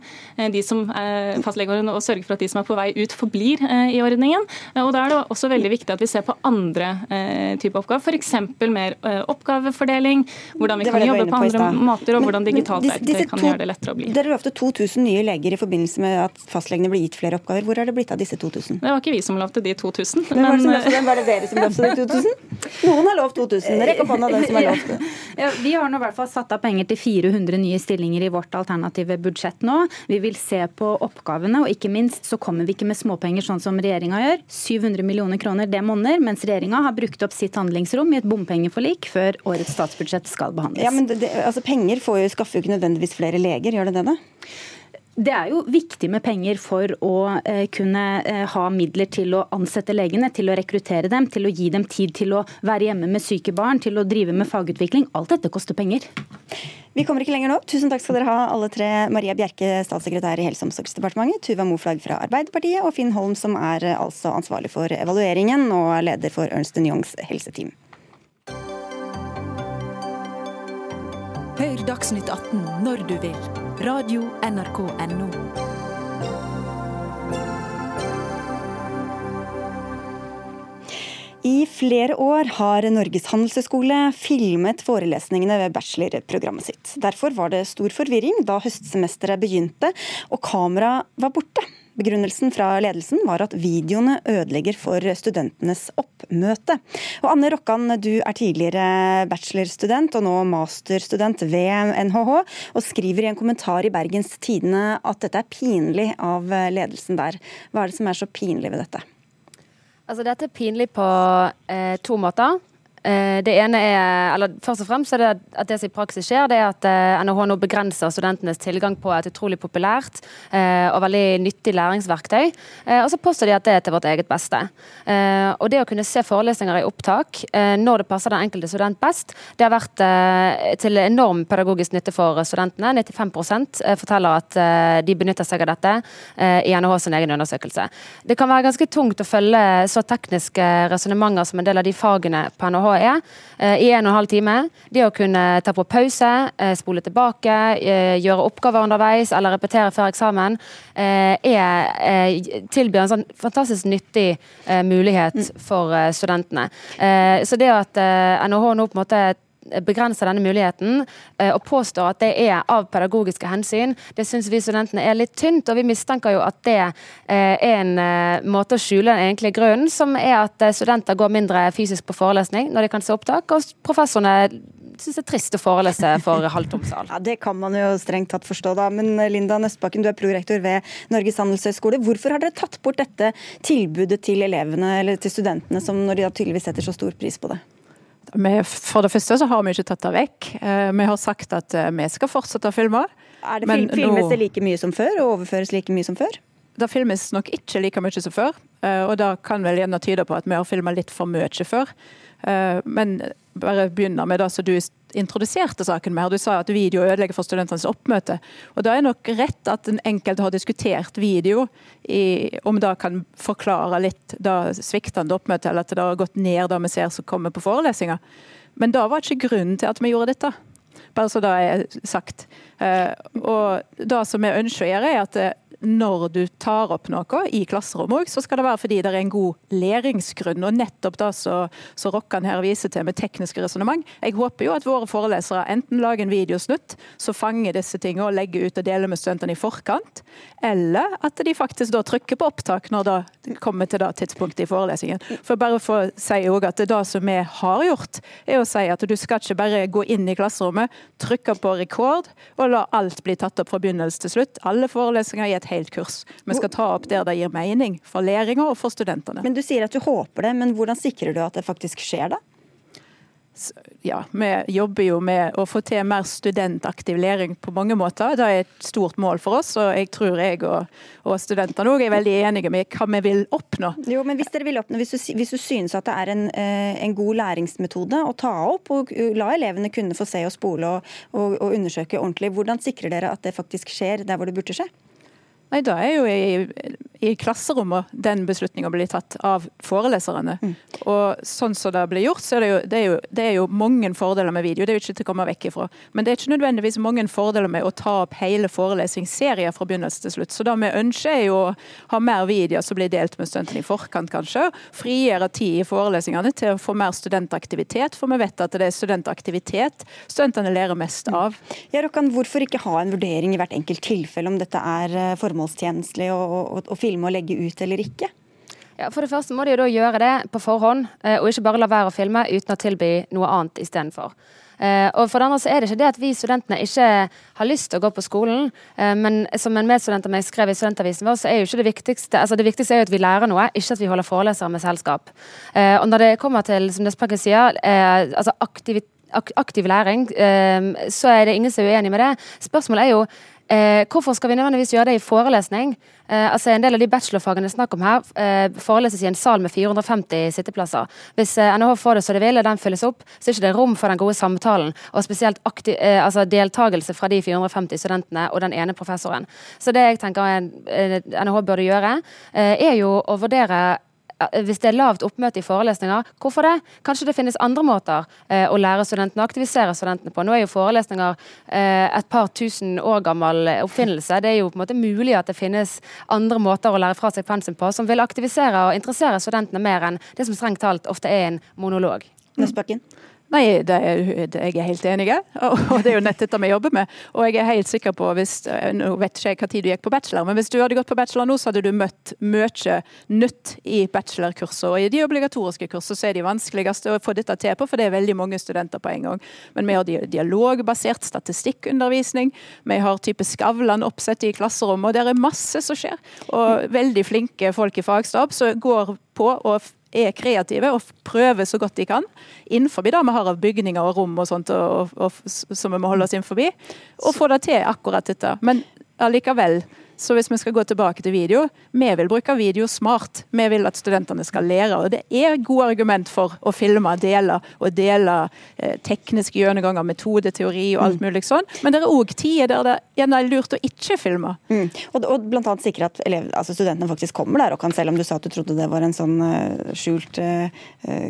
de som er fastlegeordningen og sørge for at de som er på vei ut, forblir i ordningen. Og Da er det også veldig viktig at vi ser på andre typer oppgaver, f.eks. mer oppgavefordeling, hvordan vi kan jobbe på på andre måter, og Men- hvordan digitalt verktøy kan to- gjøre det lettere å bli. Dere lovte 2000 nye leger i forbindelse med at fastlegene ble gitt flere oppgaver. Hvor er det blitt av disse 2000? Det var ikke vi som lovte de 2000. Hvem var det som men- lovte dem? Var det dere som lovte 2000? Noen har lovt 2000. Rekk opp hånda den som har lovt det. Ja, vi har nå i hvert fall satt av penger til 400 nye stillinger i vårt alternative budsjett nå. Vi vil se på oppgavene, og ikke minst så kommer vi ikke med småpenger sånn som regjeringa gjør. 700 millioner kroner, det monner, mens regjeringa har brukt opp sitt handlingsrom i et bompengeforlik før årets statsbudsjett skal behandles. Ja, men det, altså Penger får jo, skaffer jo ikke nødvendigvis flere leger, gjør det det da? Det er jo viktig med penger for å eh, kunne eh, ha midler til å ansette legene, til å rekruttere dem, til å gi dem tid til å være hjemme med syke barn, til å drive med fagutvikling. Alt dette koster penger. Vi kommer ikke lenger nå. Tusen takk skal dere ha, alle tre. Maria Bjerke, statssekretær i Helse- og omsorgsdepartementet, Tuva Moflag fra Arbeiderpartiet og Finn Holm, som er eh, altså ansvarlig for evalueringen og leder for Ernst Youngs helseteam. Hør Dagsnytt 18 når du vil. Radio NRK Radio.nrk.no. I flere år har Norges handelshøyskole filmet forelesningene ved bachelorprogrammet sitt. Derfor var det stor forvirring da høstsemesteret begynte og kameraet var borte. Begrunnelsen fra ledelsen var at videoene ødelegger for studentenes oppmøte. Og Anne Rokkan, du er tidligere bachelorstudent og nå masterstudent ved NHH, og skriver i en kommentar i Bergens Tidende at dette er pinlig av ledelsen der. Hva er det som er så pinlig ved dette? Altså, dette er pinlig på eh, to måter. Eh, det ene er, eller Først og fremst er det at det som i praksis skjer, det er at NHH eh, nå begrenser studentenes tilgang på et utrolig populært eh, og veldig nyttig læringsverktøy. Og så påstår de at det er til vårt eget beste. Og det å kunne se forelesninger i opptak når det passer den enkelte student best, det har vært til enorm pedagogisk nytte for studentene. 95% forteller at de benytter seg av dette i NHH sin egen undersøkelse. Det kan være ganske tungt å følge så tekniske resonnementer som en del av de fagene på NHH er, eh, i en og en halv time. Det å kunne ta på pause, eh, spole tilbake, eh, gjøre oppgaver underveis eller repetere før eksamen, er, tilbyr en sånn fantastisk nyttig mulighet mm. for studentene. Så det at NHH nå på en måte begrenser denne muligheten eh, og påstår at det er av pedagogiske hensyn, det syns vi studentene er litt tynt. Og vi mistenker jo at det eh, er en eh, måte å skjule den egentlige grunnen, som er at studenter går mindre fysisk på forelesning når de kan se opptak, og professorene syns det er trist å forelese for halvtom sal. Ja, Det kan man jo strengt tatt forstå, da. Men Linda Nøstbakken, du er prorektor ved Norges handelshøyskole. Hvorfor har dere tatt bort dette tilbudet til elevene eller til studentene, som når de da tydeligvis setter så stor pris på det? For det første så har vi ikke tatt det vekk. Eh, vi har sagt at eh, vi skal fortsette å filme. Er det filmes det like mye som før, og overføres like mye som før? Det filmes nok ikke like mye som før, eh, og det kan vel gjerne tyde på at vi har filma litt for mye før. Men bare begynner med det som du introduserte saken med. Du sa at video ødelegger for studentenes oppmøte. Og Da er nok rett at den enkelte har diskutert video, i, om det kan forklare litt da sviktende oppmøte, eller at det har gått ned det vi ser som kommer på forelesninger. Men da var ikke grunnen til at vi gjorde dette. Bare så det er sagt. Eh, og det som vi ønsker å gjøre, er at når du tar opp noe i klasserommet så skal det være fordi det er en god læringsgrunn. Og nettopp det som Rokkan her viser til med tekniske resonnement. Jeg håper jo at våre forelesere enten lager en videosnutt som fanger disse tingene og legger ut og deler med studentene i forkant, eller at de faktisk da trykker på opptak når det kommer til det tidspunktet i forelesningen. For bare for å si også at det som vi har gjort, er å si at du skal ikke bare gå inn i klasserommet, trykke på rekord og la alt bli tatt opp fra begynnelse til slutt. Alle forelesninger i et helt kurs. Vi skal ta opp der det gir mening for læringa og for studentene. Men Du sier at du håper det, men hvordan sikrer du at det faktisk skjer, da? ja, vi jobber jo med å få til mer studentaktiv læring på mange måter. Det er et stort mål for oss, og jeg tror jeg og, og studentene òg er veldig enige med hva vi vil oppnå. Jo, men Hvis dere vil oppnå, hvis du, hvis du synes at det er en, eh, en, god læringsmetode å ta opp og la elevene kunne få se og spole og, og, og undersøke ordentlig, hvordan sikrer dere at det faktisk skjer der hvor det burde skje? Nei, Da er jeg jo i, i klasserommet den beslutninga blir tatt av foreleserne. Mm. Og sånn som det blir gjort, så er det, jo, det, er jo, det er jo mange fordeler med video. Det er jo ikke til å komme vekk ifra. Men det er ikke nødvendigvis mange fordeler med å ta opp hele forelesningsserier fra begynnelse til slutt. Så det vi ønsker er jo å ha mer videoer som blir delt med studentene i forkant, kanskje. Frigjøre tid i forelesningene til å få mer studentaktivitet, for vi vet at det er studentaktivitet studentene lærer mest av. Ja, Rokkan, hvorfor ikke ha en vurdering i hvert enkelt tilfelle om dette er formålstjenestelig? Og, og, å filme og legge ut eller ikke? Ja, For det første må de jo da gjøre det på forhånd, eh, og ikke bare la være å filme uten å tilby noe annet istedenfor. Uh, og for det andre så er det ikke det at vi studentene ikke har lyst til å gå på skolen, uh, men som en medstudent av meg skrev i studentavisen vår, så er jo ikke det viktigste altså det viktigste er jo at vi lærer noe, ikke at vi holder forelesere med selskap. Og når det kommer til, som Nespakken sier, altså aktiv, aktiv læring, så er det ingen som er uenig med det. Spørsmålet er jo Eh, hvorfor skal vi nødvendigvis gjøre det i forelesning? Eh, altså En del av de bachelorfagene det er snakk om her, eh, foreleses i en sal med 450 sitteplasser. Hvis eh, NHH får det så det vil, og den fylles opp, så er det ikke rom for den gode samtalen. Og spesielt aktiv, eh, altså deltakelse fra de 450 studentene og den ene professoren. Så det jeg tenker NHH burde gjøre, eh, er jo å vurdere hvis det er lavt oppmøte i forelesninger, hvorfor det? Kanskje det finnes andre måter eh, å lære studentene og aktivisere studentene på. Nå er jo forelesninger eh, et par tusen år gammel oppfinnelse. Det er jo på en måte mulig at det finnes andre måter å lære fra seg pensum på som vil aktivisere og interessere studentene mer enn det som strengt talt ofte er en monolog. Nøstbakken. Nei, det er, jeg er helt enig. Og det er jo nett dette vi jobber med. Og jeg er helt sikker på, hvis, nå vet ikke jeg tid du gikk på bachelor, men hvis du hadde gått på bachelor nå, så hadde du møtt mye nytt i bachelorkurset. Og i de obligatoriske kursene så er de vanskeligste å få dette til på, for det er veldig mange studenter på en gang. Men vi har dialogbasert statistikkundervisning. Vi har type Skavlan-oppsett i klasserommet, og det er masse som skjer. Og veldig flinke folk i fagstab som går på og er kreative og prøver så godt de kan innenfor det vi har av bygninger og rom og sånt og, og, som vi må holde oss innenfor, og få det til akkurat dette. Men allikevel så hvis vi skal gå tilbake til video, vi vil bruke video smart. Vi vil at studentene skal lære. Og det er gode argument for å filme, dele og dele eh, tekniske gjennomganger, metodeteori og alt mm. mulig sånn. Men det er òg tider der det gjerne er lurt å ikke filme. Mm. Og, og annet sikre at elev, altså studentene faktisk kommer der og kan, selv om du sa at du trodde det var en sånn uh, skjult uh,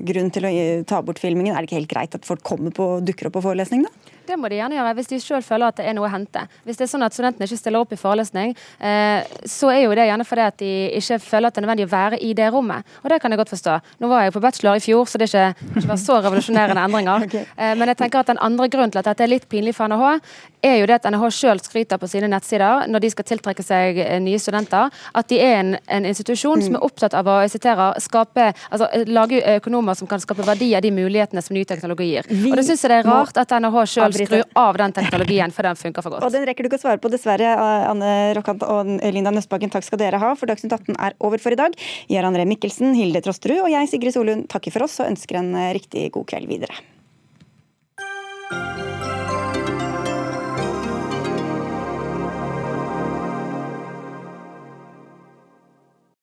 grunn til å ta bort filmingen. Er det ikke helt greit at folk kommer på, dukker opp på forelesning, da? Det må de gjerne gjøre, hvis de selv føler at det er noe å hente. Hvis det er sånn at studentene ikke stiller opp i forelesning, eh, så er jo det gjerne fordi at de ikke føler at det er nødvendig å være i det rommet. Og det kan jeg godt forstå. Nå var jeg på bachelor i fjor, så det er ikke, ikke så revolusjonerende endringer. okay. eh, men jeg tenker at den andre grunnen til at dette er litt pinlig for NHH, er jo det at NHH sjøl skryter på sine nettsider når de skal tiltrekke seg eh, nye studenter, at de er en, en institusjon mm. som er opptatt av å jeg siterer, skape, altså, lage økonomer som kan skape verdi av de mulighetene som ny teknologi gir. Og det syns jeg det er rart at NHH sjøl skru av den teknologien, for den funker for godt. Og Den rekker du ikke å svare på, dessverre. Anne Rokkant og Linda Nøstbakken, takk skal dere ha, for Dagsnytt 18 er over for i dag. Jarand Ree Mikkelsen, Hilde Trosterud og jeg, Sigrid Solund, takker for oss og ønsker en riktig god kveld videre.